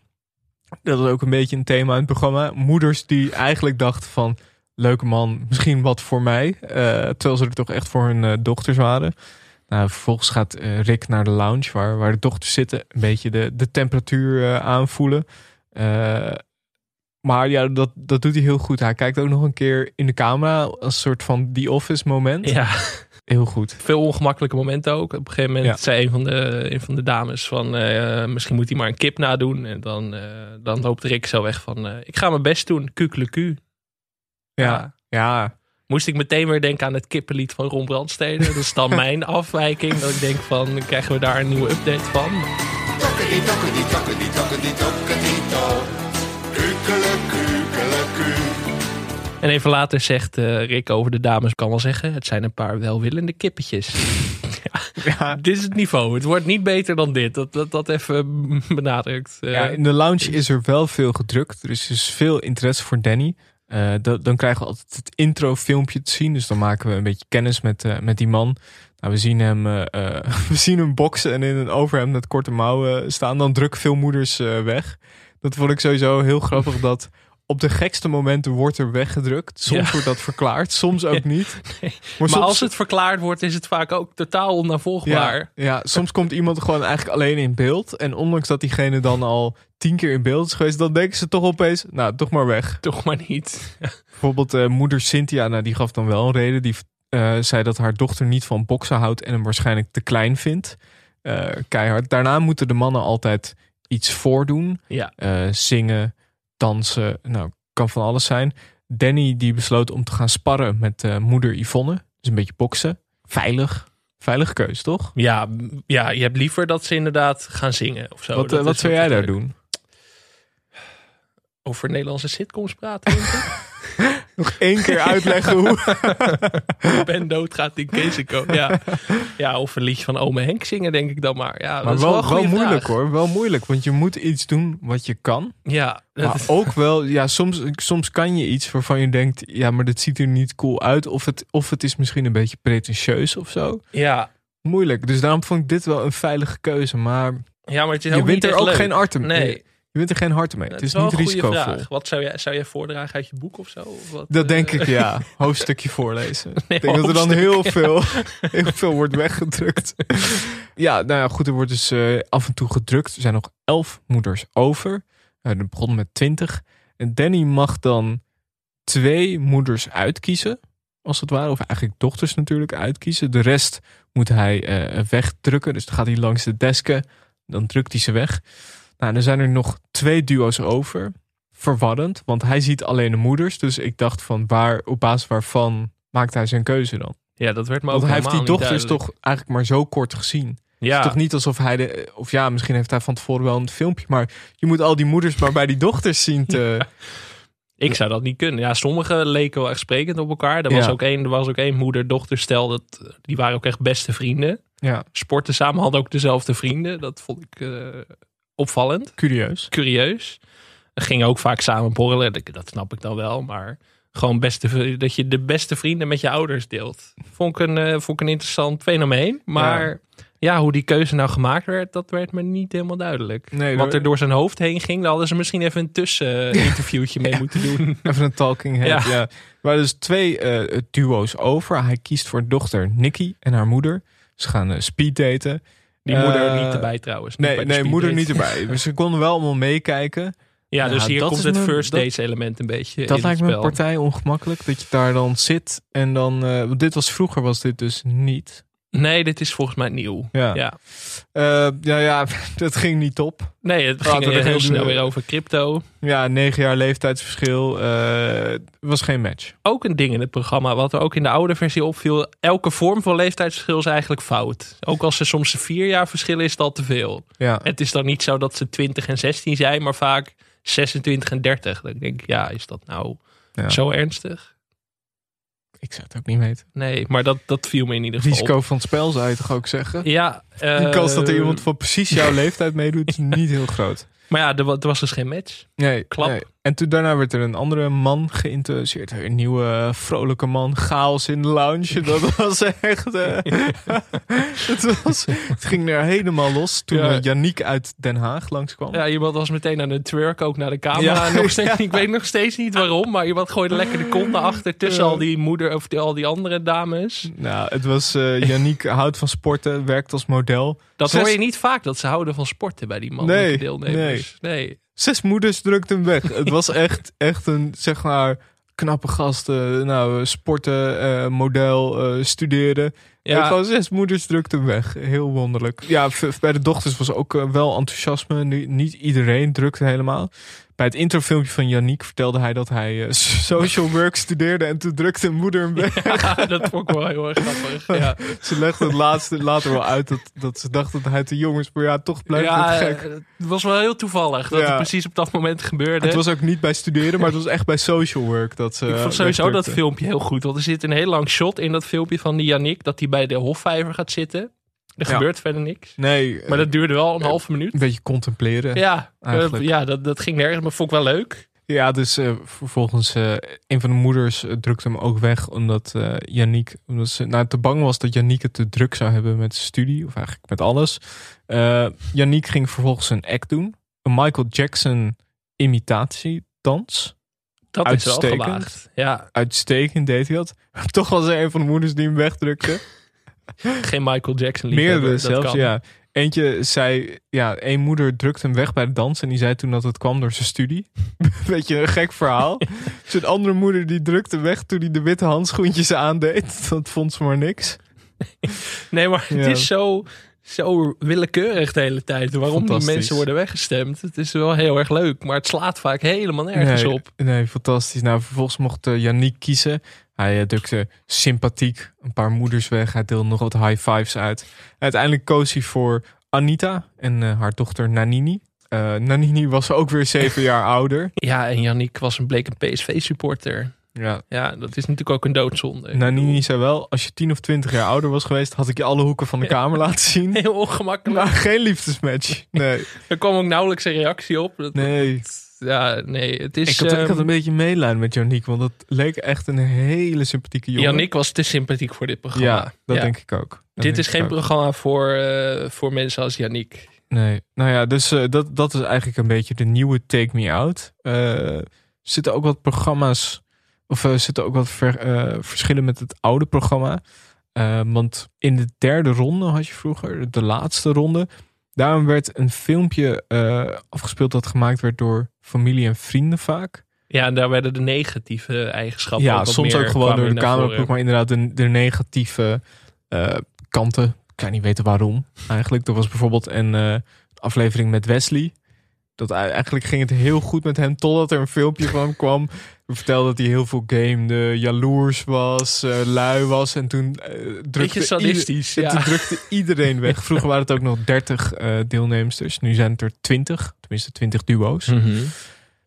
Dat was ook een beetje een thema in het programma. Moeders die eigenlijk dachten van... leuke man, misschien wat voor mij. terwijl ze er toch echt voor hun dochters waren. Nou, vervolgens gaat Rick naar de lounge waar, waar de dochters zitten. Een beetje de, de temperatuur aanvoelen. Maar ja, dat, dat doet hij heel goed. Hij kijkt ook nog een keer in de camera een soort van The Office moment. Ja, Heel goed. veel ongemakkelijke momenten ook. Op een gegeven moment Ja. zei een van, de, een van de dames van... eh, misschien moet hij maar een kip nadoen. En dan, eh, dan loopt Rick zo weg van... eh, ik ga mijn best doen, kukeleku. Ja. Ja. Moest ik meteen weer denken aan het kippenlied van Ron Brandstede. Dat is dan mijn afwijking. Dat ik denk van, krijgen we daar een nieuwe update van? En even later zegt eh, Rick over de dames, kan wel zeggen, het zijn een paar welwillende kippetjes. Ja. Dit is het niveau. Het wordt niet beter dan dit. Dat, dat, dat even benadrukt. Eh, ja, in de lounge is er wel veel gedrukt. Er is dus veel interesse voor Danny. Eh, da- dan krijgen we altijd het intro filmpje te zien. Dus dan maken we een beetje kennis met, met die man. Nou, we, zien hem, we zien hem boksen en in een overhemd met korte mouwen staan. Dan drukken veel moeders weg. Dat vond ik sowieso heel grappig dat op de gekste momenten wordt er weggedrukt. Soms Ja. wordt dat verklaard, soms ook niet. Nee. Maar, maar soms, als het verklaard wordt, is het vaak ook totaal onnavolgbaar. ja, ja, soms komt iemand gewoon eigenlijk alleen in beeld. En ondanks dat diegene dan al tien keer in beeld is geweest, dan denken ze toch opeens, nou, toch maar weg. Toch maar niet. Bijvoorbeeld eh, moeder Cynthia, nou, die gaf dan wel een reden. Die eh, zei dat haar dochter niet van boksen houdt en hem waarschijnlijk te klein vindt. Eh, keihard. Daarna moeten de mannen altijd iets voordoen. Ja. Zingen, dansen, nou, kan van alles zijn. Danny die besloot om te gaan sparren met eh, moeder Yvonne. Dus een beetje boksen. Veilig. Veilige keus, toch? Ja, ja, je hebt liever dat ze inderdaad gaan zingen of zo. wat eh, wat zou jij daar doen? Over Nederlandse sitcoms praten. Nog één keer uitleggen hoe. ben doodgaat in Keesiko. Ja. ja, of een liedje van Ome Henk zingen, denk ik dan maar. Ja, dat Maar is wel, wel, moeilijk vraag. hoor. Wel moeilijk. Want je moet iets doen wat je kan. Ja, dat- Maar ook wel, ja, soms, soms kan je iets waarvan je denkt, ja, maar dit ziet er niet cool uit. Of het, of het is misschien een beetje pretentieus of zo. ja. Moeilijk. Dus daarom vond ik dit wel een veilige keuze. Maar ja, maar het is je wint er ook leuk. geen harten mee. Nee, Je wint er geen harten mee. het is niet risicovol. vraag. Wat zou jij, zou jij voordragen uit je boek of zo? Of wat, Dat eh, denk ik, ja. Hoofdstukje voorlezen. Nee, ik denk dat er dan heel veel, heel veel wordt weggedrukt. Ja, nou ja, goed. Er wordt dus eh, af en toe gedrukt. Er zijn nog elf moeders over. Uh, er begon met twintig. En Danny mag dan twee moeders uitkiezen. Als het ware. Of eigenlijk dochters natuurlijk uitkiezen. De rest moet hij eh, wegdrukken. Dus dan gaat hij langs de desken. Dan drukt hij ze weg. Nou, dan zijn er nog twee duo's over. Verwarrend, want hij ziet alleen de moeders. Dus ik dacht van waar, op basis waarvan maakt hij zijn keuze dan? Ja, dat werd me ook Want hij heeft die dochters toch eigenlijk maar zo kort gezien. Ja, Het is toch niet alsof hij de. Of ja, misschien heeft hij van tevoren wel een filmpje. Maar je moet al die moeders maar bij die dochters zien te. ik zou dat niet kunnen. Ja, sommigen leken wel echt sprekend op elkaar. Er was, Ja. ook één, er was ook één moeder-dochter stel. Dat, die waren ook echt beste vrienden. Ja, Sporten samen, hadden ook dezelfde vrienden. Dat vond ik eh, opvallend. curieus. curieus. Gingen ook vaak samen borrelen. Dat, snap ik dan wel. Maar gewoon beste, dat je de beste vrienden met je ouders deelt. Vond ik een, eh, vond ik een interessant fenomeen. Maar ja. hoe die keuze nou gemaakt werd, dat werd me niet helemaal duidelijk. Nee, Wat er door zijn hoofd heen ging, daar hadden ze misschien even een tusseninterviewtje mee moeten doen. Even een talking head. Ja. Ja. Er waren dus twee eh, duo's over. Hij kiest voor dochter Nikki en haar moeder. Ze gaan eh, speeddaten. Die moeder Eh, niet erbij trouwens. niet Nee, nee moeder niet erbij. Dus ze konden wel allemaal meekijken. Ja, dus hier dat komt het first dat- dates element een beetje Dat in lijkt het me een partij ongemakkelijk. Dat je daar dan zit en dan... eh, want dit was vroeger was dit dus niet. Nee, dit is volgens mij nieuw. Ja. Ja. Eh, ja, ja, dat ging niet op. Nee, het ging er heel snel weer over crypto. Ja, negen jaar leeftijdsverschil. eh, was geen match. Ook een ding in het programma, wat er ook in de oude versie opviel. Elke vorm van leeftijdsverschil is eigenlijk fout. Ook als er soms een vier jaar verschil is, is dat te veel. Ja, Het is dan niet zo dat ze 20 en 16 zijn, maar vaak 26 en 30. Dan denk ik, ja, is dat nou Ja. zo ernstig? Ik zou het ook niet weten. Nee, maar dat, dat viel me in ieder geval op. Risico van het spel zou je toch ook zeggen? Ja, De kans dat er eh, iemand van precies jouw leeftijd meedoet is niet heel groot. Maar ja, er, wa- er was dus geen match. Nee, Klap. nee. En toen daarna werd er een andere man geïnteresseerd. Een nieuwe eh, vrolijke man. Chaos in de lounge. Dat was echt... eh, het, was, het ging er helemaal los toen Ja. eh, Yannick uit Den Haag langskwam. Ja, iemand was meteen aan het twerk ook naar de camera. Ja. Nog steeds. Ik weet nog steeds niet waarom, maar iemand gooide lekker de kont naar achter tussen Ja. al die moeder of die, al die andere dames. Nou, het was... eh Yannick houdt van sporten, werkt als model. Dat Zes- hoor je niet vaak, dat ze houden van sporten bij die mannelijke Nee, deelnemers. Nee. Zes moeders drukt hem weg. het was echt, echt een, zeg maar, knappe gast. eh, nou, sporten, eh, model, eh, studeren. Ja. Gewoon zes moeders drukt hem weg. Heel wonderlijk. Ja, bij de dochters was ook eh, wel enthousiasme. Nu- Niet iedereen drukte helemaal. Bij het introfilmpje van Yannick vertelde hij dat hij eh, social work studeerde. En toen drukte moeder hem weg. ja, dat vond ik wel heel erg grappig. Ja, Ze legde het laatste later wel uit dat, dat ze dacht dat hij te jong is. Maar ja, toch blijft ja het gek. eh, het was wel heel toevallig dat het precies op dat moment gebeurde. Het was ook niet bij studeren, maar het was echt bij social work. Dat ze ik vond sowieso dat filmpje heel goed. Want er zit een heel lang shot in dat filmpje van die Yannick. Dat hij bij de Hofvijver gaat zitten. Er Ja. gebeurt verder niks. Nee, Maar dat duurde wel een eh, halve minuut. een beetje contempleren. Ja, Ja, eigenlijk. eh, ja dat, dat ging nergens, maar vond ik wel leuk. dus eh, vervolgens eh, een van de moeders eh, drukte hem ook weg. Omdat eh Yannick, omdat ze nou, te bang was dat Yannick het te druk zou hebben met studie. Of eigenlijk met alles. Eh Yannick ging vervolgens een act doen. Een Michael Jackson imitatiedans. Dat is Uitstekend. wel gewaagd. Ja, Uitstekend deed hij dat. Toch was er een van de moeders die hem wegdrukte. geen Michael Jackson liefhebber. Meerdere zelfs, ja. Eentje zei, ja, één moeder drukte hem weg bij de dans en die zei toen dat het kwam door zijn studie. Beetje een gek verhaal. Zijn andere moeder die drukte hem weg toen hij de witte handschoentjes aandeed. Dat vond ze maar niks. Nee, maar het Ja. is zo, zo willekeurig de hele tijd. Waarom die mensen worden weggestemd. Het is wel heel erg leuk, maar het slaat vaak helemaal nergens nee, op. Nee, fantastisch. Nou, vervolgens mocht uh, Yannick kiezen. Hij uh, drukte sympathiek een paar moeders weg. Hij deelde nog wat high fives uit. Uiteindelijk koos hij voor Anita en uh, haar dochter Nanini. Uh, Nanini was ook weer zeven jaar ouder. Ja, en Yannick was een bleek een PSV-supporter. Ja. ja, dat is natuurlijk ook een doodzonde. Nanini zei wel, als je tien of twintig jaar ouder was geweest, had ik je alle hoeken van de kamer laten zien. Heel ongemakkelijk. Maar geen liefdesmatch. Nee. er kwam ook nauwelijks een reactie op. Dat, nee. Dat, ja, nee, het is... Ik had, um, ik had een beetje meelijden met Yannick, want dat leek echt een hele sympathieke jongen. Yannick was te sympathiek voor dit programma. Ja, dat ja. denk ik ook. Dat dit is geen ook. programma voor, uh, voor mensen als Yannick. Nee, nou ja, dus uh, dat, dat is eigenlijk een beetje de nieuwe Take Me Out. Uh, er zitten ook wat programma's, of er zitten ook wat ver, verschillen met het oude programma. Want in de derde ronde had je vroeger, de laatste ronde, daarom werd een filmpje uh, afgespeeld dat gemaakt werd door familie en vrienden vaak. Ja, en daar werden de negatieve eigenschappen. Ja, ook soms ook gewoon door de cameraploeg, maar inderdaad de, de negatieve uh, kanten. Ik kan niet weten waarom eigenlijk. Er was bijvoorbeeld een uh, aflevering met Wesley. Dat eigenlijk ging het heel goed met hem totdat er een filmpje van hem kwam. Vertelde dat hij heel veel gamede, jaloers was, uh, lui was. En toen uh, drukte, sadistisch, ja. toen drukte iedereen weg. Vroeger waren het ook nog 30 uh, deelnemers. Nu zijn het er 20, tenminste 20 duo's. Mm -hmm.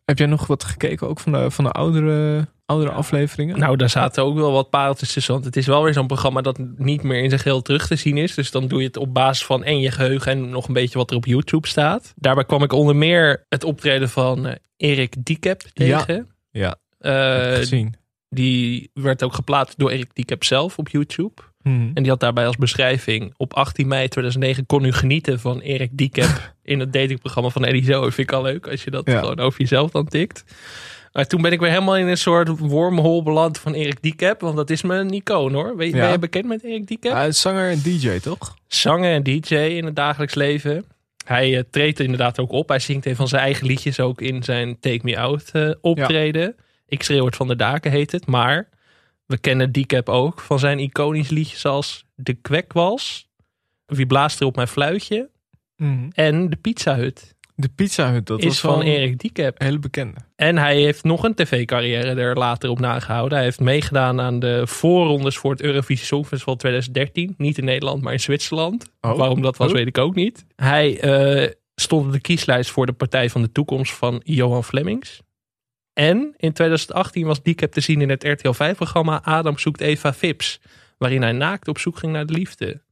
Heb jij nog wat gekeken ook van de, van de oudere, oudere afleveringen? Nou, daar zaten ook wel wat pareltjes tussen. Want het is wel weer zo'n programma dat niet meer in zijn geheel terug te zien is. Dus dan doe je het op basis van en je geheugen en nog een beetje wat er op YouTube staat. Daarbij kwam ik onder meer het optreden van Erik Diekep tegen. Ja, ja. Uh, gezien. Die werd ook geplaatst door Erik Diekep zelf op YouTube. Hmm. En die had daarbij als beschrijving... op 18 mei 2009 kon u genieten van Erik Diekep... in het datingprogramma van Eddie Zo. Vind ik al leuk als je dat ja. gewoon over jezelf dan tikt. Maar toen ben ik weer helemaal in een soort wormhole beland van Erik Diekep. Want dat is mijn icoon hoor. Ben, ja. ben je bekend met Erik Diekep? Hij is zanger en DJ toch? Zanger en DJ in het dagelijks leven. Hij uh, treedt er inderdaad ook op. Hij zingt een van zijn eigen liedjes ook in zijn Take Me Out uh, optreden. Ja. Ik schreeuw het van de daken heet het. Maar We kennen Decap ook van zijn iconisch liedjes als De Kwekwals, Wie blaast er op mijn fluitje Mhm. en De Pizza Hut. De Pizza Hut, dat is van Erik Diekep. hele bekende. En hij heeft nog een tv-carrière er later op nagehouden. Hij heeft meegedaan aan de voorrondes voor het Eurovisie Songfestival 2013. Niet in Nederland, maar in Zwitserland. Oh. Waarom dat was, Oh. weet ik ook niet. Hij eh, stond op de kieslijst voor de Partij van de Toekomst van Johan Flemings. En in 2018 was Diekep te zien in het RTL 5-programma Adam zoekt Eva Fips. Waarin hij naakt op zoek ging naar de liefde.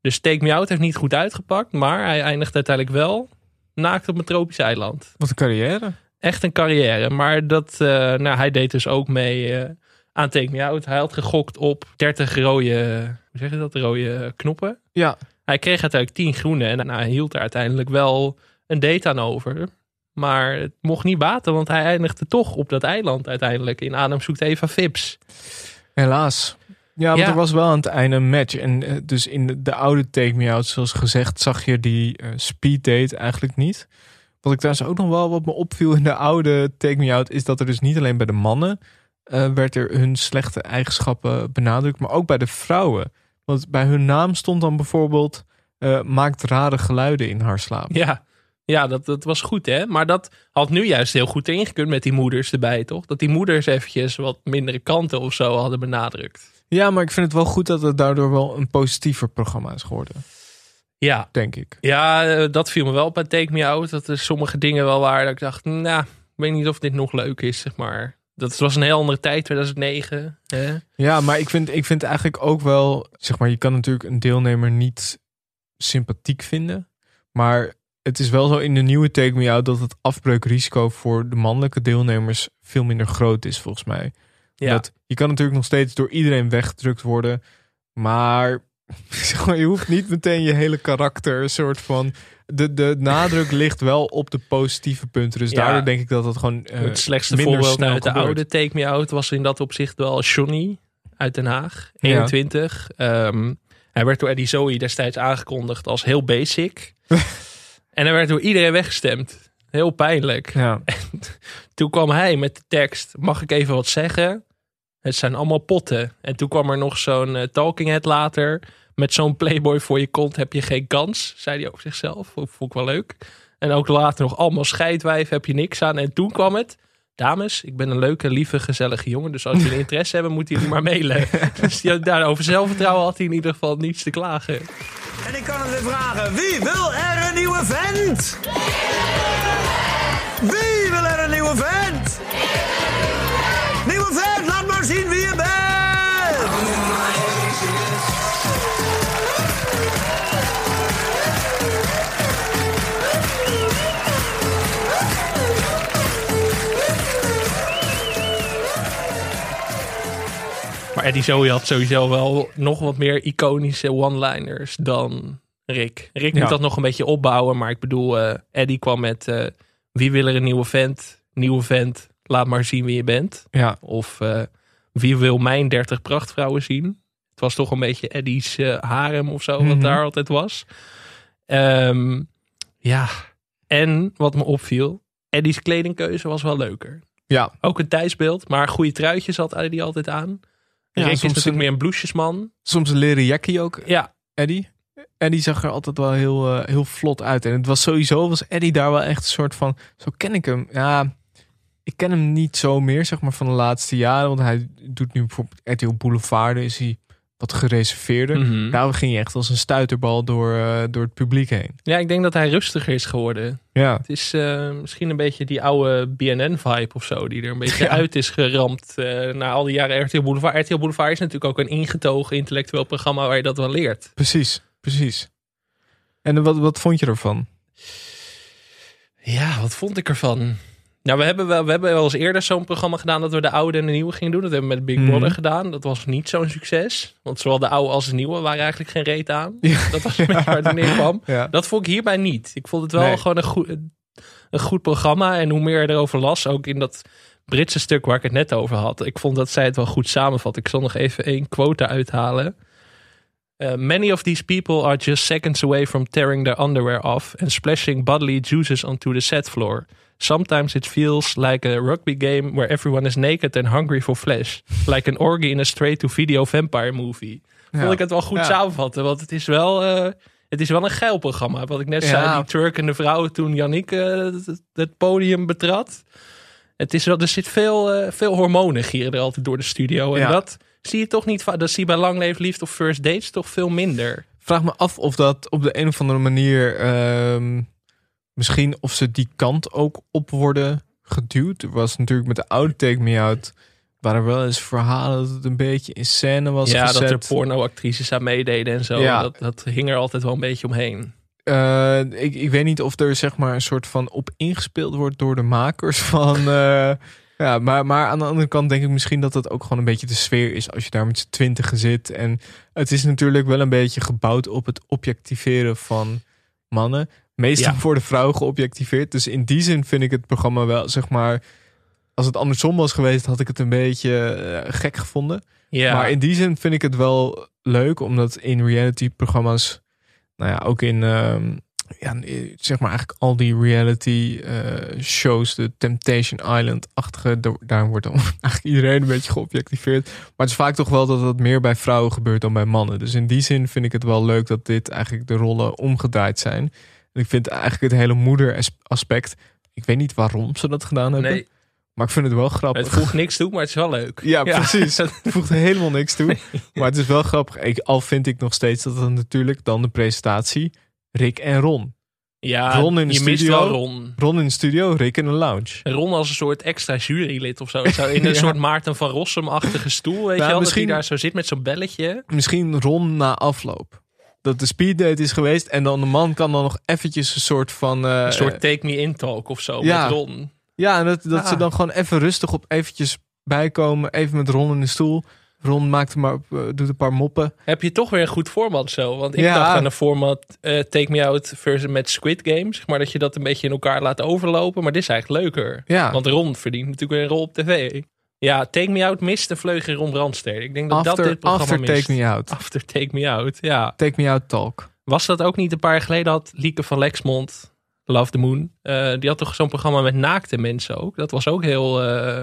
Dus Take Me Out heeft niet goed uitgepakt. Maar hij eindigt uiteindelijk wel naakt op een tropisch eiland Wat een carrière. echt een carrière. Maar dat, eh, nou, hij deed dus ook mee eh, aan Take Me Out. Hij had gegokt op 30 rode, hoe zeg je dat, rode knoppen. Ja, Hij kreeg uiteindelijk 10 groene en nou, hij hield er uiteindelijk wel een date aan over. Maar het mocht niet baten, want hij eindigde toch op dat eiland uiteindelijk. In Adam zoekt Eva Fips. helaas. Ja, want Ja. er was wel aan het einde een match. En eh, dus in de, de oude Take Me Out, zoals gezegd, zag je die eh, speed date eigenlijk niet. Wat ik trouwens ook nog wel wat me opviel in de oude Take Me Out, is dat er dus niet alleen bij de mannen eh, werd er hun slechte eigenschappen benadrukt, maar ook bij de vrouwen. Want bij hun naam stond dan bijvoorbeeld maakt rare geluiden in haar slaap. Ja, ja dat, dat was goed hè. Maar dat had nu juist heel goed erin gekund met die moeders erbij toch? Dat die moeders eventjes wat mindere kanten of zo hadden benadrukt. Ja, maar ik vind het wel goed dat het daardoor wel een positiever programma is geworden, Ja, denk ik. Ja, eh, dat viel me wel bij Take Me Out. Dat er sommige dingen wel waren dat ik dacht, nou, ik weet niet of dit nog leuk is, zeg maar. Dat was een heel andere tijd, 2009. Hè? Ja, maar ik vind, ik vind eigenlijk ook wel, zeg maar, je kan natuurlijk een deelnemer niet sympathiek vinden. Maar het is wel zo in de nieuwe Take Me Out dat het afbreukrisico voor de mannelijke deelnemers veel minder groot is, volgens mij. Ja. Dat, je kan natuurlijk nog steeds door iedereen weggedrukt worden. Maar je hoeft niet meteen je hele karakter een soort van. De, de nadruk ligt wel op de positieve punten. Dus Ja. daardoor denk ik dat het gewoon. eh, het slechtste voorbeeld uit de oude Take Me Out was in dat opzicht wel Johnny uit Den Haag, Ja. 21. Ehm, hij werd door Eddie Zoe destijds aangekondigd als heel basic. en hij werd door iedereen weggestemd. Heel pijnlijk. Ja. Toen kwam hij met de tekst: Mag ik even wat zeggen? Het zijn allemaal potten. En toen kwam er nog zo'n eh, talking head later. Met zo'n playboy voor je kont heb je geen kans. Zei hij over zichzelf. Vond, vond ik wel leuk. En ook later nog allemaal scheidwijf heb je niks aan. En toen kwam het. Dames, ik ben een leuke, lieve, gezellige jongen. Dus als jullie interesse hebben, moeten jullie maar mailen. Dus die, daar over zelfvertrouwen had hij in ieder geval niets te klagen. En ik kan het weer vragen: wie wil er een nieuwe vent? Wie wil er een nieuwe vent? Nieuwe vent, laat maar zien wie Maar Eddie Zoe had sowieso wel nog wat meer iconische one-liners dan Rick. Rick Ja. moet dat nog een beetje opbouwen. Maar ik bedoel, eh, Eddie kwam met eh, wie wil er een nieuwe vent? Nieuwe vent, laat maar zien wie je bent. ja. Of eh, wie wil mijn 30 prachtvrouwen zien? Het was toch een beetje Eddie's harem of zo, wat Mhm. daar altijd was. Ehm, ja, en wat me opviel, Eddie's kledingkeuze was wel leuker. ja. Ook een tijdsbeeld, maar goede truitjes had Eddie altijd aan. Ja, Rick is soms natuurlijk een- meer een bloesjesman. Soms een leren jackie ook, Ja, Eddie. Eddie zag er altijd wel heel, eh, heel vlot uit. En het was sowieso, was Eddie daar wel echt een soort van, zo ken ik hem. Ja, ik ken hem niet zo meer, zeg maar, van de laatste jaren. Want hij doet nu bijvoorbeeld RTL Boulevard, is hij wat gereserveerder. Mhm. Daar ging hij echt als een stuiterbal door, eh, door het publiek heen. ja, ik denk dat hij rustiger is geworden. Ja, Het is eh, misschien een beetje die oude BNN-vibe of zo, die er een beetje Ja. uit is geramd eh, na al die jaren RTL Boulevard. RTL Boulevard is natuurlijk ook een ingetogen intellectueel programma waar je dat wel leert. precies, precies. En wat, wat vond je ervan? Ja, wat vond ik ervan? Nou, we hebben wel, we hebben wel eens eerder zo'n programma gedaan dat we de oude en de nieuwe gingen doen. Dat hebben we met Big Mhm. Brother gedaan. Dat was niet zo'n succes. Want zowel de oude als de nieuwe waren eigenlijk geen reet aan. Ja. Dat was een beetje waar het. Ja. Dat vond ik hierbij niet. Ik vond het wel Nee. gewoon een goed, een goed programma. En hoe meer je erover las, ook in dat Britse stuk waar ik het net over had. Ik vond dat zij het wel goed samenvat. Ik zal nog even één quote uithalen. Uh, many of these people are just seconds away from tearing their underwear off and splashing bodily juices onto the set floor. Sometimes it feels like a rugby game where everyone is naked and hungry for flesh. Like an orgy in a straight-to-video vampire movie. Ja. Vond ik het wel goed Ja. samenvatten, want het is wel, eh, het is wel een geil programma. Wat ik net Ja. zei, die Turk en de vrouw toen Yannick eh, het, het podium betrad. Het is wel, er zit veel, eh, veel hormonen gieren er altijd door de studio. En dat zie je toch niet, va- dat zie je bij Lang Leef Liefde of First Dates toch veel minder. vraag me af of dat op de een of andere manier ehm, misschien of ze die kant ook op worden geduwd. Er was natuurlijk met de oude Take Me Out waren er wel eens verhalen dat het een beetje in scène was ja, gezet. dat er pornoactrices aan meededen en zo. Ja. Dat, dat hing er altijd wel een beetje omheen. Eh, ik, ik weet niet of er zeg maar een soort van op ingespeeld wordt door de makers van. eh, ja, maar, maar aan de andere kant denk ik misschien dat dat ook gewoon een beetje de sfeer is als je daar met z'n twintigen zit. En het is natuurlijk wel een beetje gebouwd op het objectiveren van mannen. Meestal Ja. worden vrouwen geobjectiveerd. Dus in die zin vind ik het programma wel, zeg maar. Als het andersom was geweest, had ik het een beetje eh, gek gevonden. Ja, Maar in die zin vind ik het wel leuk, omdat in reality-programma's, nou ja, ook in, ehm, ja, zeg maar eigenlijk al die reality-shows, de Temptation Island-achtige, daar- daar wordt dan eigenlijk iedereen een beetje geobjectiveerd. Maar het is vaak toch wel dat dat meer bij vrouwen gebeurt dan bij mannen. Dus in die zin vind ik het wel leuk dat dit eigenlijk de rollen omgedraaid zijn. En ik vind eigenlijk het hele moeder-aspect, ik weet niet waarom ze dat gedaan hebben, nee, maar ik vind het wel grappig. het voegt niks toe, maar het is wel leuk. Ja, precies. Het voegt helemaal niks toe. Maar het is wel grappig. Ik, al vind ik nog steeds dat het natuurlijk dan de presentatie Rick en Ron. Ja, Ron in de je studio. wel Ron. Ron in de studio, Rick in de lounge. Ron als een soort extra jurylid of zo. Zo in een Ja. soort Maarten van Rossum-achtige stoel, weet je wel? misschien- Dat hij daar zo zit met zo'n belletje. Misschien Ron na afloop. Dat de speeddate is geweest en dan de man kan dan nog eventjes een soort van... eh, Een soort take me in talk of zo ja. met Ron. ja, en dat, dat ze dan gewoon even rustig op eventjes bijkomen. Even met Ron in de stoel. Ron maakt maar, op, eh, doet een paar moppen. Heb je toch weer een goed format zo? Want ik Ja. dacht aan een format eh, Take Me Out versus met Squid Games. Zeg maar dat je dat een beetje in elkaar laat overlopen. Maar dit is eigenlijk leuker. Ja. Want Ron verdient natuurlijk weer een rol op tv. Ja, Take Me Out mist een vleugel Ron Brandstede. Ik denk dat dat dit programma after mist. Take Me Out. After Take Me Out, ja. Take Me Out Talk. Was dat ook niet een paar jaar geleden had Lieke van Lexmond, Love the Moon. eh, die had toch zo'n programma met naakte mensen ook. Dat was ook heel... eh,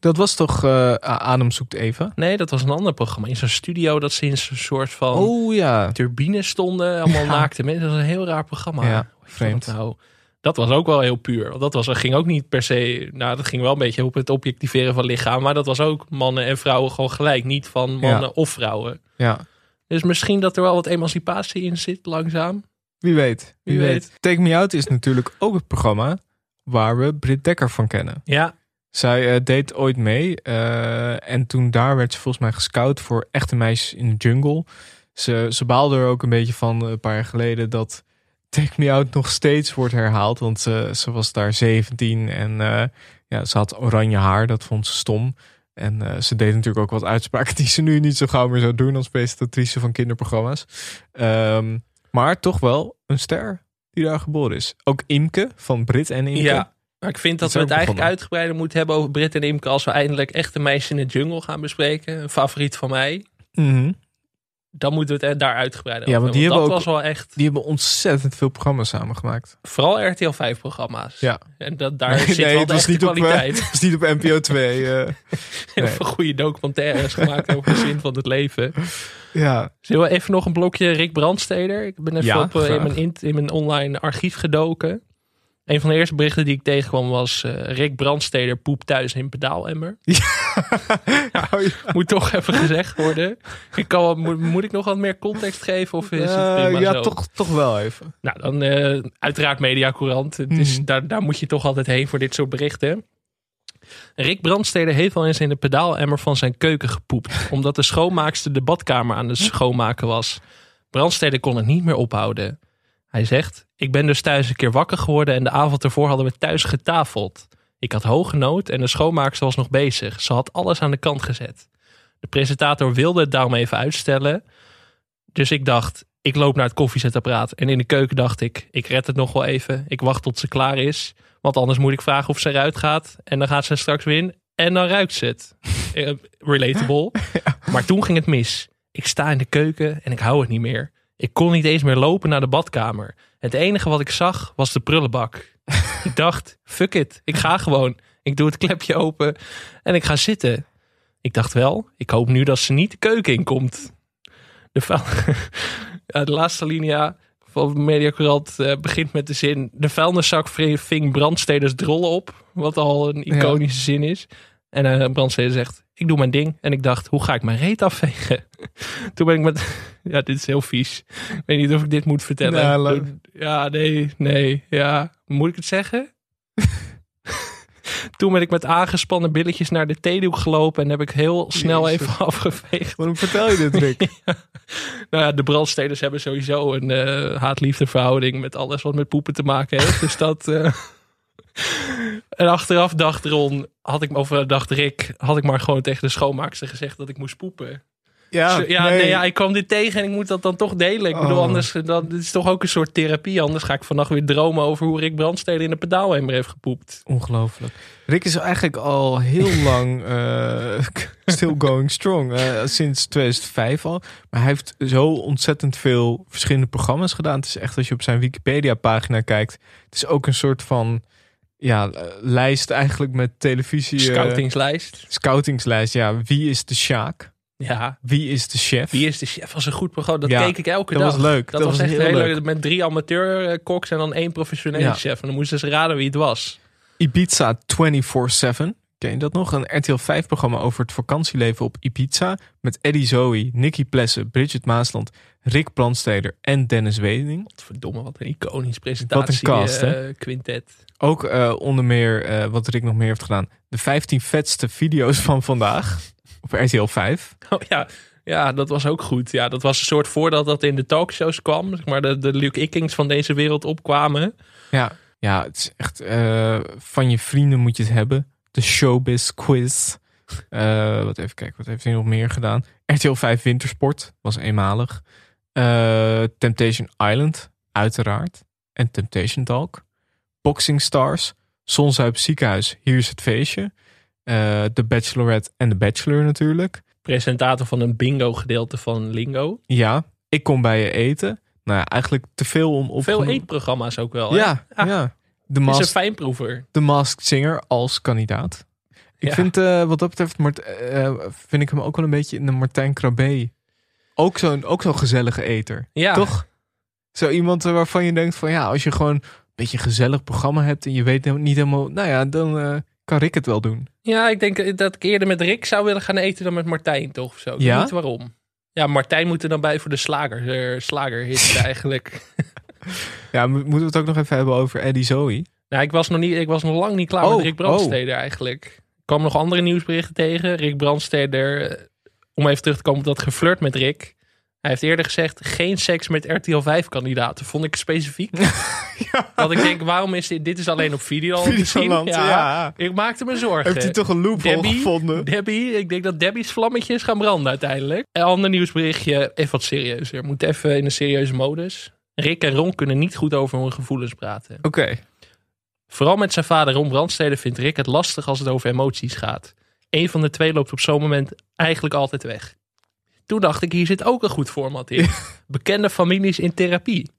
Dat was toch eh, Adem zoekt Eva? nee, dat was een ander programma. In zo'n studio dat ze in zo'n soort van Oh ja. turbines stonden. Allemaal Ja. naakte mensen. Dat was een heel raar programma. Ja, vreemd. Nou? Dat was ook wel heel puur. Want dat was, ging ook niet per se... Nou, dat ging wel een beetje op het objectiveren van lichaam. Maar dat was ook mannen en vrouwen gewoon gelijk. Niet van mannen Ja. of vrouwen. Ja. Dus misschien dat er wel wat emancipatie in zit, langzaam. Wie weet. Wie, weet. Take Me Out is natuurlijk ook het programma waar we Britt Dekker van kennen. Ja, Zij eh, deed ooit mee. eh, en toen daar werd ze volgens mij gescout voor echte meisjes in de jungle. Ze, ze baalde er ook een beetje van eh, een paar jaar geleden dat Take Me Out nog steeds wordt herhaald. Want ze, ze was daar 17 en eh, ja, ze had oranje haar. Dat vond ze stom. En eh, ze deed natuurlijk ook wat uitspraken die ze nu niet zo gauw meer zou doen als presentatrice van kinderprogramma's. Ehm, maar toch wel een ster die daar geboren is. Ook Imke van Brit en Imke. Ja, maar ik vind dat we het eigenlijk uitgebreider moeten hebben over Brit en Imke als we eindelijk echte meisjes in de jungle gaan bespreken. Een favoriet van mij. Mhm. Dan moeten we het daar uitgebreider Ja, over want die hebben. Dat hebben was wel echt, Die hebben ontzettend veel programma's samengemaakt. vooral RTL 5 programma's. Ja. En dat, daar Nee, zit nee, wel het was op, eh, kwaliteit. Het is niet op NPO 2. eh. Heel nee. veel goede documentaires gemaakt over de zin van het leven. ja. Zullen we even nog een blokje Rick Brandsteder? Ik ben even Ja, op, eh, in, mijn, in, in mijn online archief gedoken. Een van de eerste berichten die ik tegenkwam was... eh, Rick Brandsteder poept thuis in pedaalemmer. Oh, ja. Moet toch even gezegd worden. Ik kan, moet, moet ik nog wat meer context geven? Of is het Eh, prima ja, zo? toch, toch wel even. Nou, dan eh, uiteraard Mediacourant. Mhm. daar, daar moet je toch altijd heen voor dit soort berichten. Rick Brandsteder heeft al eens in de pedaalemmer van zijn keuken gepoept. omdat de schoonmaakster de badkamer aan het schoonmaken was. Brandsteder kon het niet meer ophouden. Hij zegt, ik ben dus thuis een keer wakker geworden... en de avond ervoor hadden we thuis getafeld. Ik had hoge nood en de schoonmaakster was nog bezig. Ze had alles aan de kant gezet. De presentator wilde het daarom even uitstellen... Dus ik dacht, ik loop naar het koffiezetapparaat. En in de keuken dacht ik, ik red het nog wel even. Ik wacht tot ze klaar is. Want anders moet ik vragen of ze eruit gaat. En dan gaat ze straks weer in. En dan ruikt ze het. Eh, Relatable. Maar toen ging het mis. Ik sta in de keuken en ik hou het niet meer. Ik kon niet eens meer lopen naar de badkamer. Het enige wat ik zag was de prullenbak. ik dacht, fuck it, ik ga gewoon. Ik doe het klepje open en ik ga zitten. Ik dacht wel, ik hoop nu dat ze niet de keuken in komt. De, vuil... ja, de laatste linia van Mediacorant uh, begint met de zin... De vuilniszak ving brandsteders drollen op. Wat al een iconische zin is. En uh, brandsteder zegt, ik doe mijn ding. En ik dacht, hoe ga ik mijn reet afvegen? Toen ben ik met... Ja, dit is heel vies. Ik weet niet of ik dit moet vertellen. Ja, leuk. ja nee, nee, ja. Moet ik het zeggen? Toen ben ik met aangespannen billetjes naar de theedoek gelopen en heb ik heel snel Jezus. even afgeveegd. Waarom vertel je dit, Rick? Ja. Nou ja, de brandsteders hebben sowieso een eh, haat-liefde verhouding met alles wat met poepen te maken heeft. dus dat. eh, En achteraf dacht Ron, had ik, of eh, dacht Rick, had ik maar gewoon tegen de schoonmaakster gezegd dat ik moest poepen. Ja, ja, nee. ja, ik kwam dit tegen en ik moet dat dan toch delen. Ik bedoel, Oh. anders, dat dit is toch ook een soort therapie. Anders ga ik vannacht weer dromen over hoe Rick Brandstede in de pedaalhemmer heeft gepoept. Ongelooflijk. Rick is eigenlijk al heel lang eh, still going strong. eh, sinds 2005 al. Maar hij heeft zo ontzettend veel verschillende programma's gedaan. Het is echt als je op zijn Wikipedia pagina kijkt. Het is ook een soort van ja, eh, lijst eigenlijk met televisie. eh, Scoutingslijst. scoutingslijst. Ja, wie is de Sjaak? Ja. Wie is de chef? Wie is de chef? was een goed programma. Dat Ja, keek ik elke dat dag. was leuk. Dat, Dat was, was echt heel heel leuk. leuk. Met drie amateurkoks en dan één professionele Ja. chef. En dan moesten ze raden wie het was. Ibiza 24-7. Ken je dat nog? Een RTL 5 programma over het vakantieleven op Ibiza. Met Eddie Zoe, Nicky Plessen, Bridget Maasland, Rick Brandsteder en Dennis Weding. Verdomme, wat een iconisch presentatie. Wat een cast, hè? eh, quintet. Ook eh, onder meer, eh, wat Rick nog meer heeft gedaan. De 15 vetste video's van vandaag. Op RTL 5. Oh ja. ja, dat was ook goed. Ja, dat was een soort voordat dat in de talkshows kwam. Zeg maar de, de Luke Ikkings van deze wereld opkwamen. Ja, ja het is echt... van je vrienden moet je het hebben. De Showbiz Quiz. Eh, wat even kijken, wat heeft hij nog meer gedaan? RTL 5 Wintersport was eenmalig. Eh, Temptation Island, uiteraard. En Temptation Talk. Boxing Stars. Zonzuip Ziekenhuis, hier is het feestje. Eh The Bachelorette en The Bachelor natuurlijk. Presentator van een bingo gedeelte van Lingo. Ja, ik kom bij je eten. Nou ja, eigenlijk te veel om op. Veel eetprogramma's ook wel. hè? Ja, Ah, ja. De Is een Masked, fijnproever. de Masked Singer als kandidaat. Ik Ja. vind eh, wat dat betreft, Mart, eh, vind ik hem ook wel een beetje in de Martijn Krabbe. Ook zo'n ook zo'n gezellige eter. Ja. Toch? Zo iemand eh, waarvan je denkt van ja, als je gewoon een beetje een gezellig programma hebt en je weet nou niet helemaal, nou ja, dan eh, kan Rick het wel doen. Ja, ik denk dat ik eerder met Rick zou willen gaan eten dan met Martijn, toch? Of zo. Ja? niet waarom. Ja, Martijn moet er dan bij voor de slager, eh, slagerhit eigenlijk. Ja, mo- moeten we het ook nog even hebben over Eddie Zoe? nou, ik was nog, niet, ik was nog lang niet klaar Oh, met Rick Brandsteder eigenlijk. Ik kwam nog andere nieuwsberichten tegen. Rick Brandsteder, eh, om even terug te komen op dat geflirt met Rick. Hij heeft eerder gezegd, geen seks met RTL 5 kandidaten. Vond ik specifiek. Dat ik denk, waarom is dit? Dit is alleen op video. Videoland, ja. Ik maakte me zorgen. Heeft hij toch een loophole gevonden? Debbie, ik denk dat Debbie's vlammetjes gaan branden uiteindelijk. Een ander nieuwsberichtje, even wat serieuzer. Moet even in een serieuze modus. Rick en Ron kunnen niet goed over hun gevoelens praten. Oké. Vooral met zijn vader Ron Brandstede vindt Rick het lastig als het over emoties gaat. Een van de twee loopt op zo'n moment eigenlijk altijd weg. Toen dacht ik, hier zit ook een goed format in. Bekende families in therapie.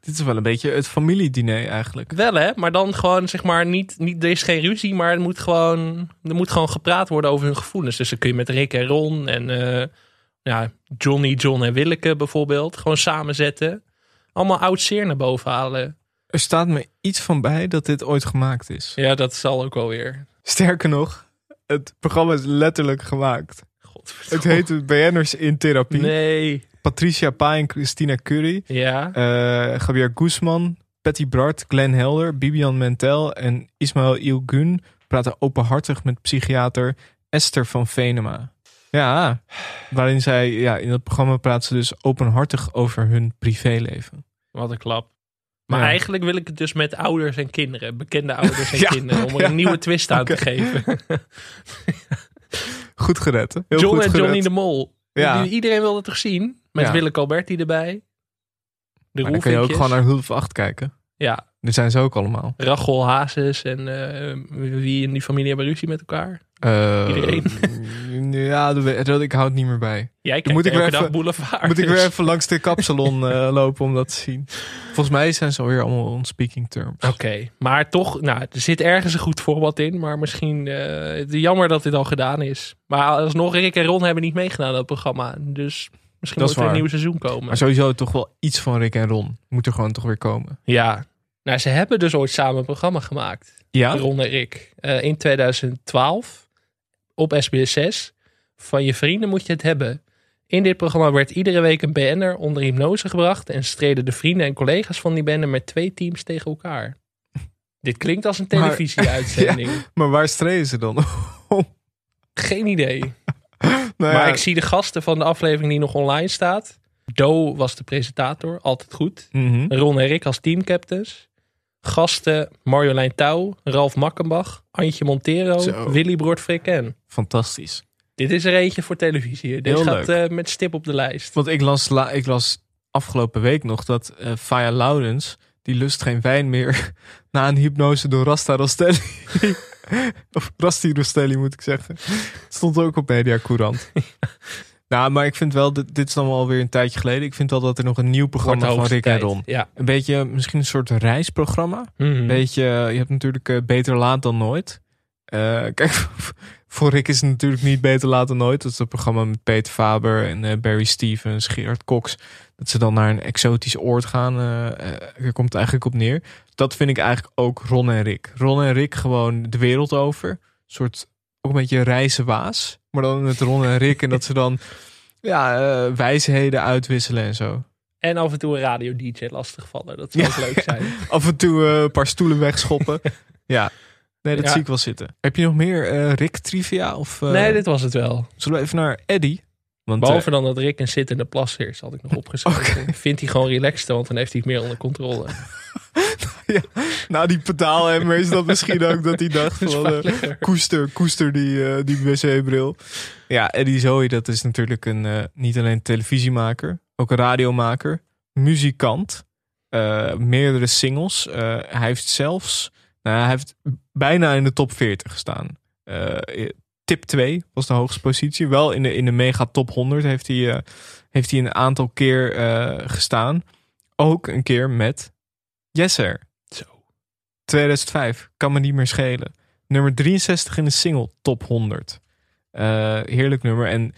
Dit is wel een beetje het familiediner eigenlijk. Wel hè, maar dan gewoon zeg maar niet, niet er is geen ruzie, maar er moet gewoon, er moet gewoon gepraat worden over hun gevoelens. Dus dan kun je met Rick en Ron en eh, ja, Johnny, John en Willeke bijvoorbeeld gewoon samenzetten. Allemaal oud zeer naar boven halen. Er staat me iets van bij dat dit ooit gemaakt is. Ja, dat zal ook wel weer. Sterker nog, het programma is letterlijk gemaakt. Het heet BN'ers in therapie. Nee. Patricia Pai en Christina Curry. Ja. eh Javier Guzman, Patty Bart, Glenn Helder, Bibian Mentel en Ismaël Ilgun praten openhartig met psychiater Esther van Venema. Ja, waarin zij, ja, in het programma praten ze dus openhartig over hun privéleven. Wat een klap. Maar Ja. eigenlijk wil ik het dus met ouders en kinderen. Bekende ouders en Ja, kinderen. Om er ja. een nieuwe twist aan te geven. Goed gered, hè? Heel John goed en gered. Johnny de Mol. Iedereen wil het toch zien? Met. Willeke Alberti erbij. De Maar dan kun je ook gewoon naar Hulp 8 kijken. Ja, Dit zijn ze ook allemaal. Rachel Hazes en eh, wie in die familie hebben ruzie met elkaar. Eh, Iedereen. ja, dat, ik hou het niet meer bij. Dan kijkt moet ik weer dag even- Boulevard. Moet ik weer even langs de kapsalon eh, lopen om dat te zien. Volgens mij zijn ze alweer allemaal on speaking terms. Oké, maar toch, nou, er zit ergens een goed voorbeeld in. Maar misschien, het is jammer dat dit al gedaan is. Maar alsnog, Rick en Ron hebben niet meegedaan aan dat programma. Dus misschien moet er een nieuw seizoen komen. Maar sowieso toch wel iets van Rick en Ron. Moet er gewoon toch weer komen. Ja, nou, ze hebben dus ooit samen een programma gemaakt. Ja? Ron en Rick. in 2012 op SBS 6. Van je vrienden moet je het hebben. In dit programma werd iedere week een BN'er onder hypnose gebracht. En streden de vrienden en collega's van die BN'er met twee teams tegen elkaar. Dit klinkt als een Maar- televisieuitzending. Maar waar streden ze dan? Geen idee. nou Maar ik zie de gasten van de aflevering die nog online staat. Do was de presentator, altijd goed. mhm. Ron en Rick als teamcaptains. Gasten Marjolein Touw, Ralf Makkenbach, Antje Montero, Zo. Willy Broert Frikken. Fantastisch. Dit is er eentje voor televisie. Heel gaat eh, met stip op de lijst. Want ik las, la- ik las afgelopen week nog dat eh Faya Laurens... die lust geen wijn meer na een hypnose door Rasta Rostelli. of Rasti Rostelli moet ik zeggen. Het stond ook op Media Courant. nou, maar ik vind wel, dit, dit is dan wel weer een tijdje geleden. Ik vind wel dat er nog een nieuw programma van Rick en. Ron. Ja. Een beetje, misschien een soort reisprogramma. Een beetje, je hebt natuurlijk eh, beter laat dan nooit. Eh, kijk, voor Rick is het natuurlijk niet beter laat dan nooit. Dat is het programma met Peter Faber en eh, Barry Stevens, Gerard Cox. Dat ze dan naar een exotisch oord gaan. daar komt het eigenlijk op neer. Dat vind ik eigenlijk ook Ron en Rick. Ron en Rick gewoon de wereld over. Een soort, ook een beetje reizenwaas. Maar dan met Ron en Rick. en dat ze dan ja, eh, wijsheden uitwisselen en zo. En af en toe een radio-dj lastigvallen. Dat zou Ja. ook leuk zijn. Af en toe eh, een paar stoelen wegschoppen. ja. Nee, dat Ja. zie ik wel zitten. Heb je nog meer eh, Rick trivia? Of, nee, dit was het wel. Zullen we even naar Eddie? Want, Behalve eh, dan dat Rick een zittende plasser is, had ik nog opgeschreven. Vindt hij gewoon relaxed, want dan heeft hij het meer onder controle. nou, die pedaalhemmer is dat misschien ook dat hij dacht van... veiliger. koester, koester die, eh, die wc-bril. Ja, Eddie Zoe, dat is natuurlijk een, eh, niet alleen televisiemaker, ook een radiomaker, muzikant, eh, meerdere singles. Eh, hij heeft zelfs, nou, hij heeft bijna in de top 40 gestaan. Eh, tip 2 was de hoogste positie. Wel in de, in de mega top 100 heeft hij, eh, heeft hij een aantal keer eh, gestaan. Ook een keer met. Zo. 2005, kan me niet meer schelen. Nummer 63 in de single top 100. Eh, heerlijk nummer. En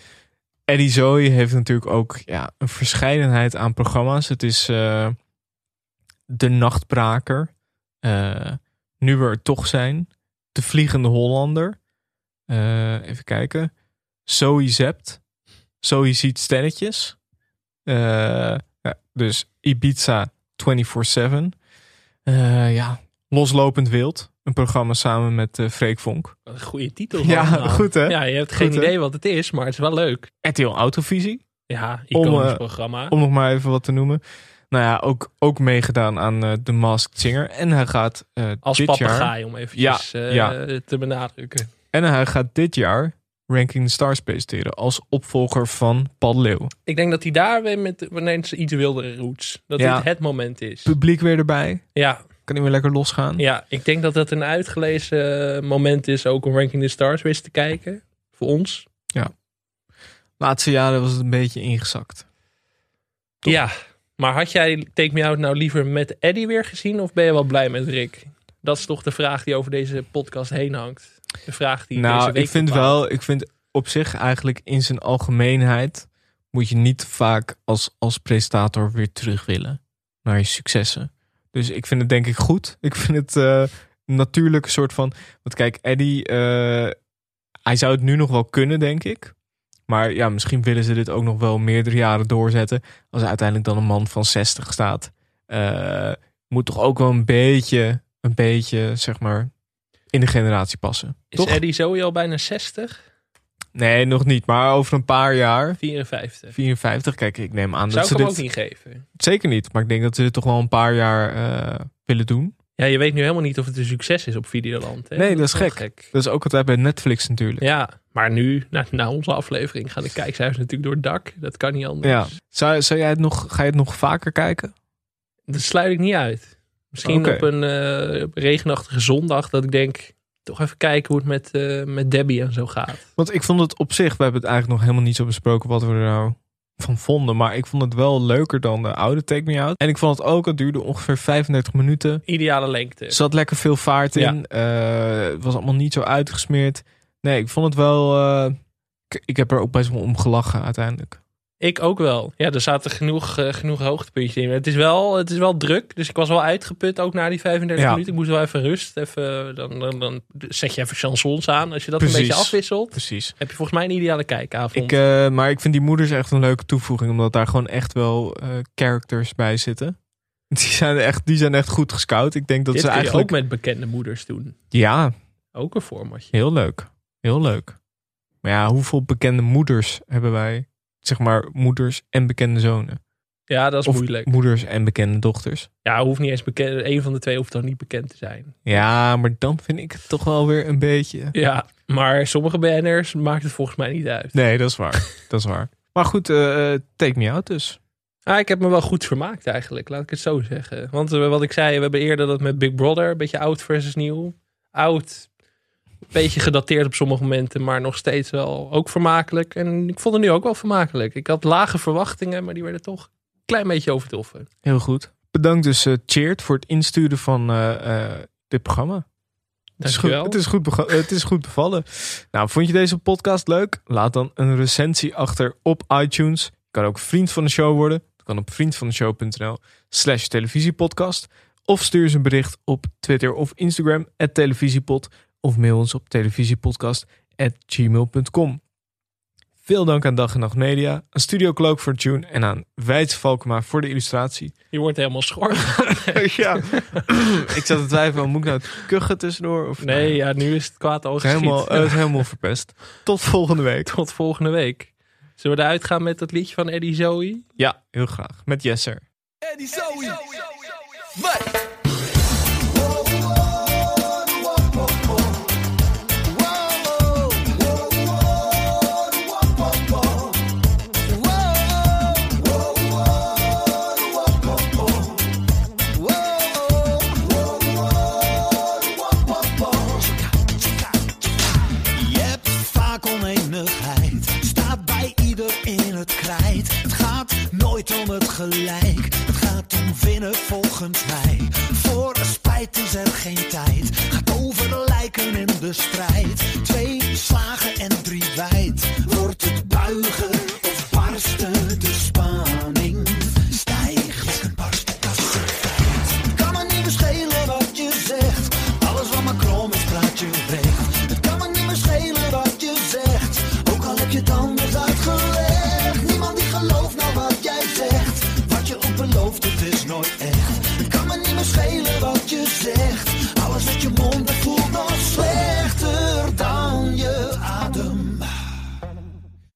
Eddie Zoe heeft natuurlijk ook ja, een verscheidenheid aan programma's. Het is eh, De Nachtbraker. eh, nu we er toch zijn. De Vliegende Hollander. Even kijken. Zoe Zept. Zoe ziet sterretjes. Ja, dus Ibiza 24-7. Eh, ja, Loslopend Wild. Een programma samen met eh Freek Vonk. Een goede titel. Ja, allemaal. goed, hè? Ja, je hebt geen Goed, hè? idee wat het is, maar het is wel leuk. RTL Autovisie. Ja, Om, iconisch eh, programma. Om nog maar even wat te noemen. Nou ja, ook, ook meegedaan aan eh The Masked Singer. En hij gaat eh, Als dit jaar... papegaai, om eventjes eh, ja. te benadrukken. En hij gaat dit jaar Ranking the Stars presenteren. Als opvolger van Paul Leeuw. Ik denk dat hij daar weer met wanneer ze iets wildere roots. Dat Ja. dit het moment is. Publiek weer erbij. Ja, Kan hij weer lekker losgaan. ja, ik denk dat dat een uitgelezen eh, moment is ook om Ranking the Stars weer eens te kijken. Voor ons. Laatste jaren was het een beetje ingezakt. Toch? Ja, maar had jij Take Me Out nou liever met Eddie weer gezien of ben je wel blij met Rick? Dat is toch de vraag die over deze podcast heen hangt. De vraag die deze nou, week ik vind bepaalt. wel, ik vind op zich eigenlijk in zijn algemeenheid moet je niet vaak als, als presentator weer terug willen naar je successen. Dus ik vind het denk ik goed. Ik vind het eh, een natuurlijke soort van. Want kijk, Eddie, eh, hij zou het nu nog wel kunnen, denk ik. Maar ja, misschien willen ze dit ook nog wel meerdere jaren doorzetten. Als uiteindelijk dan een man van 60 staat. Eh, moet toch ook wel een beetje, een beetje, zeg maar, in de generatie passen. Is toch? Eddie sowieso al bijna 60? Nee, nog niet. Maar over een paar jaar, 54. 54, kijk, ik neem aan Zou dat ik ze hem dit... ook niet geven. Zeker niet, maar ik denk dat ze dit toch wel een paar jaar eh, willen doen. Ja, je weet nu helemaal niet of het een succes is op Videoland. Hè? Nee, dat is gek. Dat is ook altijd bij Netflix natuurlijk. Ja, maar nu, na, na onze aflevering, gaan de kijkcijfers natuurlijk door het dak. Dat kan niet anders. Ja. Zou, zou jij het nog, ga je het nog vaker kijken? Dat sluit ik niet uit. Misschien Oké. op een eh, regenachtige zondag dat ik denk, toch even kijken hoe het met, eh, met Debbie en zo gaat. Want ik vond het op zich, we hebben het eigenlijk nog helemaal niet zo besproken wat we er nou van vonden. Maar ik vond het wel leuker dan de oude Take Me Out. En ik vond het ook, het duurde ongeveer 35 minuten. Ideale lengte. Er zat lekker veel vaart in. Eh, het was allemaal niet zo uitgesmeerd. Nee, ik vond het wel... eh, ik, ik heb er ook best wel om gelachen uiteindelijk. Ik ook wel. Ja, er zaten genoeg, eh, genoeg hoogtepuntjes in. Het is, wel, het is wel druk, dus ik was wel uitgeput ook na die 35 Ja. minuten. Ik moest wel even rust. Even, dan, dan, dan zet je even chansons aan. Als je dat een beetje afwisselt, Precies. heb je volgens mij een ideale kijkavond. Ik, eh, maar ik vind die moeders echt een leuke toevoeging. Omdat daar gewoon echt wel eh, characters bij zitten. Die zijn, echt, die zijn echt goed gescout. Ik denk dat Dit ze eigenlijk... ook met bekende moeders doen. Ja, Ook een formatje. Heel leuk. Heel leuk. Maar ja, hoeveel bekende moeders hebben wij? Zeg maar moeders en bekende zonen. Ja, dat is Of moeilijk. moeders en bekende dochters. Ja, hoeft niet eens bekend. Een van de twee hoeft dan niet bekend te zijn. Ja, maar dan vind ik het toch wel weer een beetje... Ja, maar sommige BN'ers maakt het volgens mij niet uit. Nee, dat is waar. dat is waar. Maar goed, eh, eh, take me out dus. Ah, ik heb me wel goed vermaakt eigenlijk, laat ik het zo zeggen. Want eh, wat ik zei, we hebben eerder dat met Big Brother, een beetje oud versus nieuw. Oud, beetje gedateerd op sommige momenten, maar nog steeds wel ook vermakelijk. En ik vond het nu ook wel vermakelijk. Ik had lage verwachtingen, maar die werden toch een klein beetje overtroffen. Heel goed. Bedankt dus Cheert voor het insturen van eh, eh, dit programma. Het is, goed, het, is goed het is goed bevallen. Nou, vond je deze podcast leuk? Laat dan een recensie achter op iTunes. Je kan ook vriend van de show worden. Dat kan op vriendvandeshow.nl slash televisiepodcast. Of stuur eens een bericht op Twitter of Instagram televisiepod. Of mail ons op televisiepodcast at gmail.com. Veel dank aan Dag en Nacht Media, aan Studio Cloak voor June en aan Wijts Valkema voor de illustratie. Je wordt helemaal schor. ja, ik zat te twijfelen, moet ik nou het kuchen tussendoor? Of Nee, ja, nu is het kwaad al helemaal, het helemaal verpest. Tot volgende week. Tot volgende week. Zullen we eruit gaan met dat liedje van Eddie Zoe? Ja, heel graag. Met Jesser. Eddie Zoe. Wat? Je het gaat nooit om het gelijk, het gaat om winnen volgens mij. Voor spijt is er geen tijd, gaat over lijken in de strijd. Twee slagen en drie wijd, wordt het buigen of barsten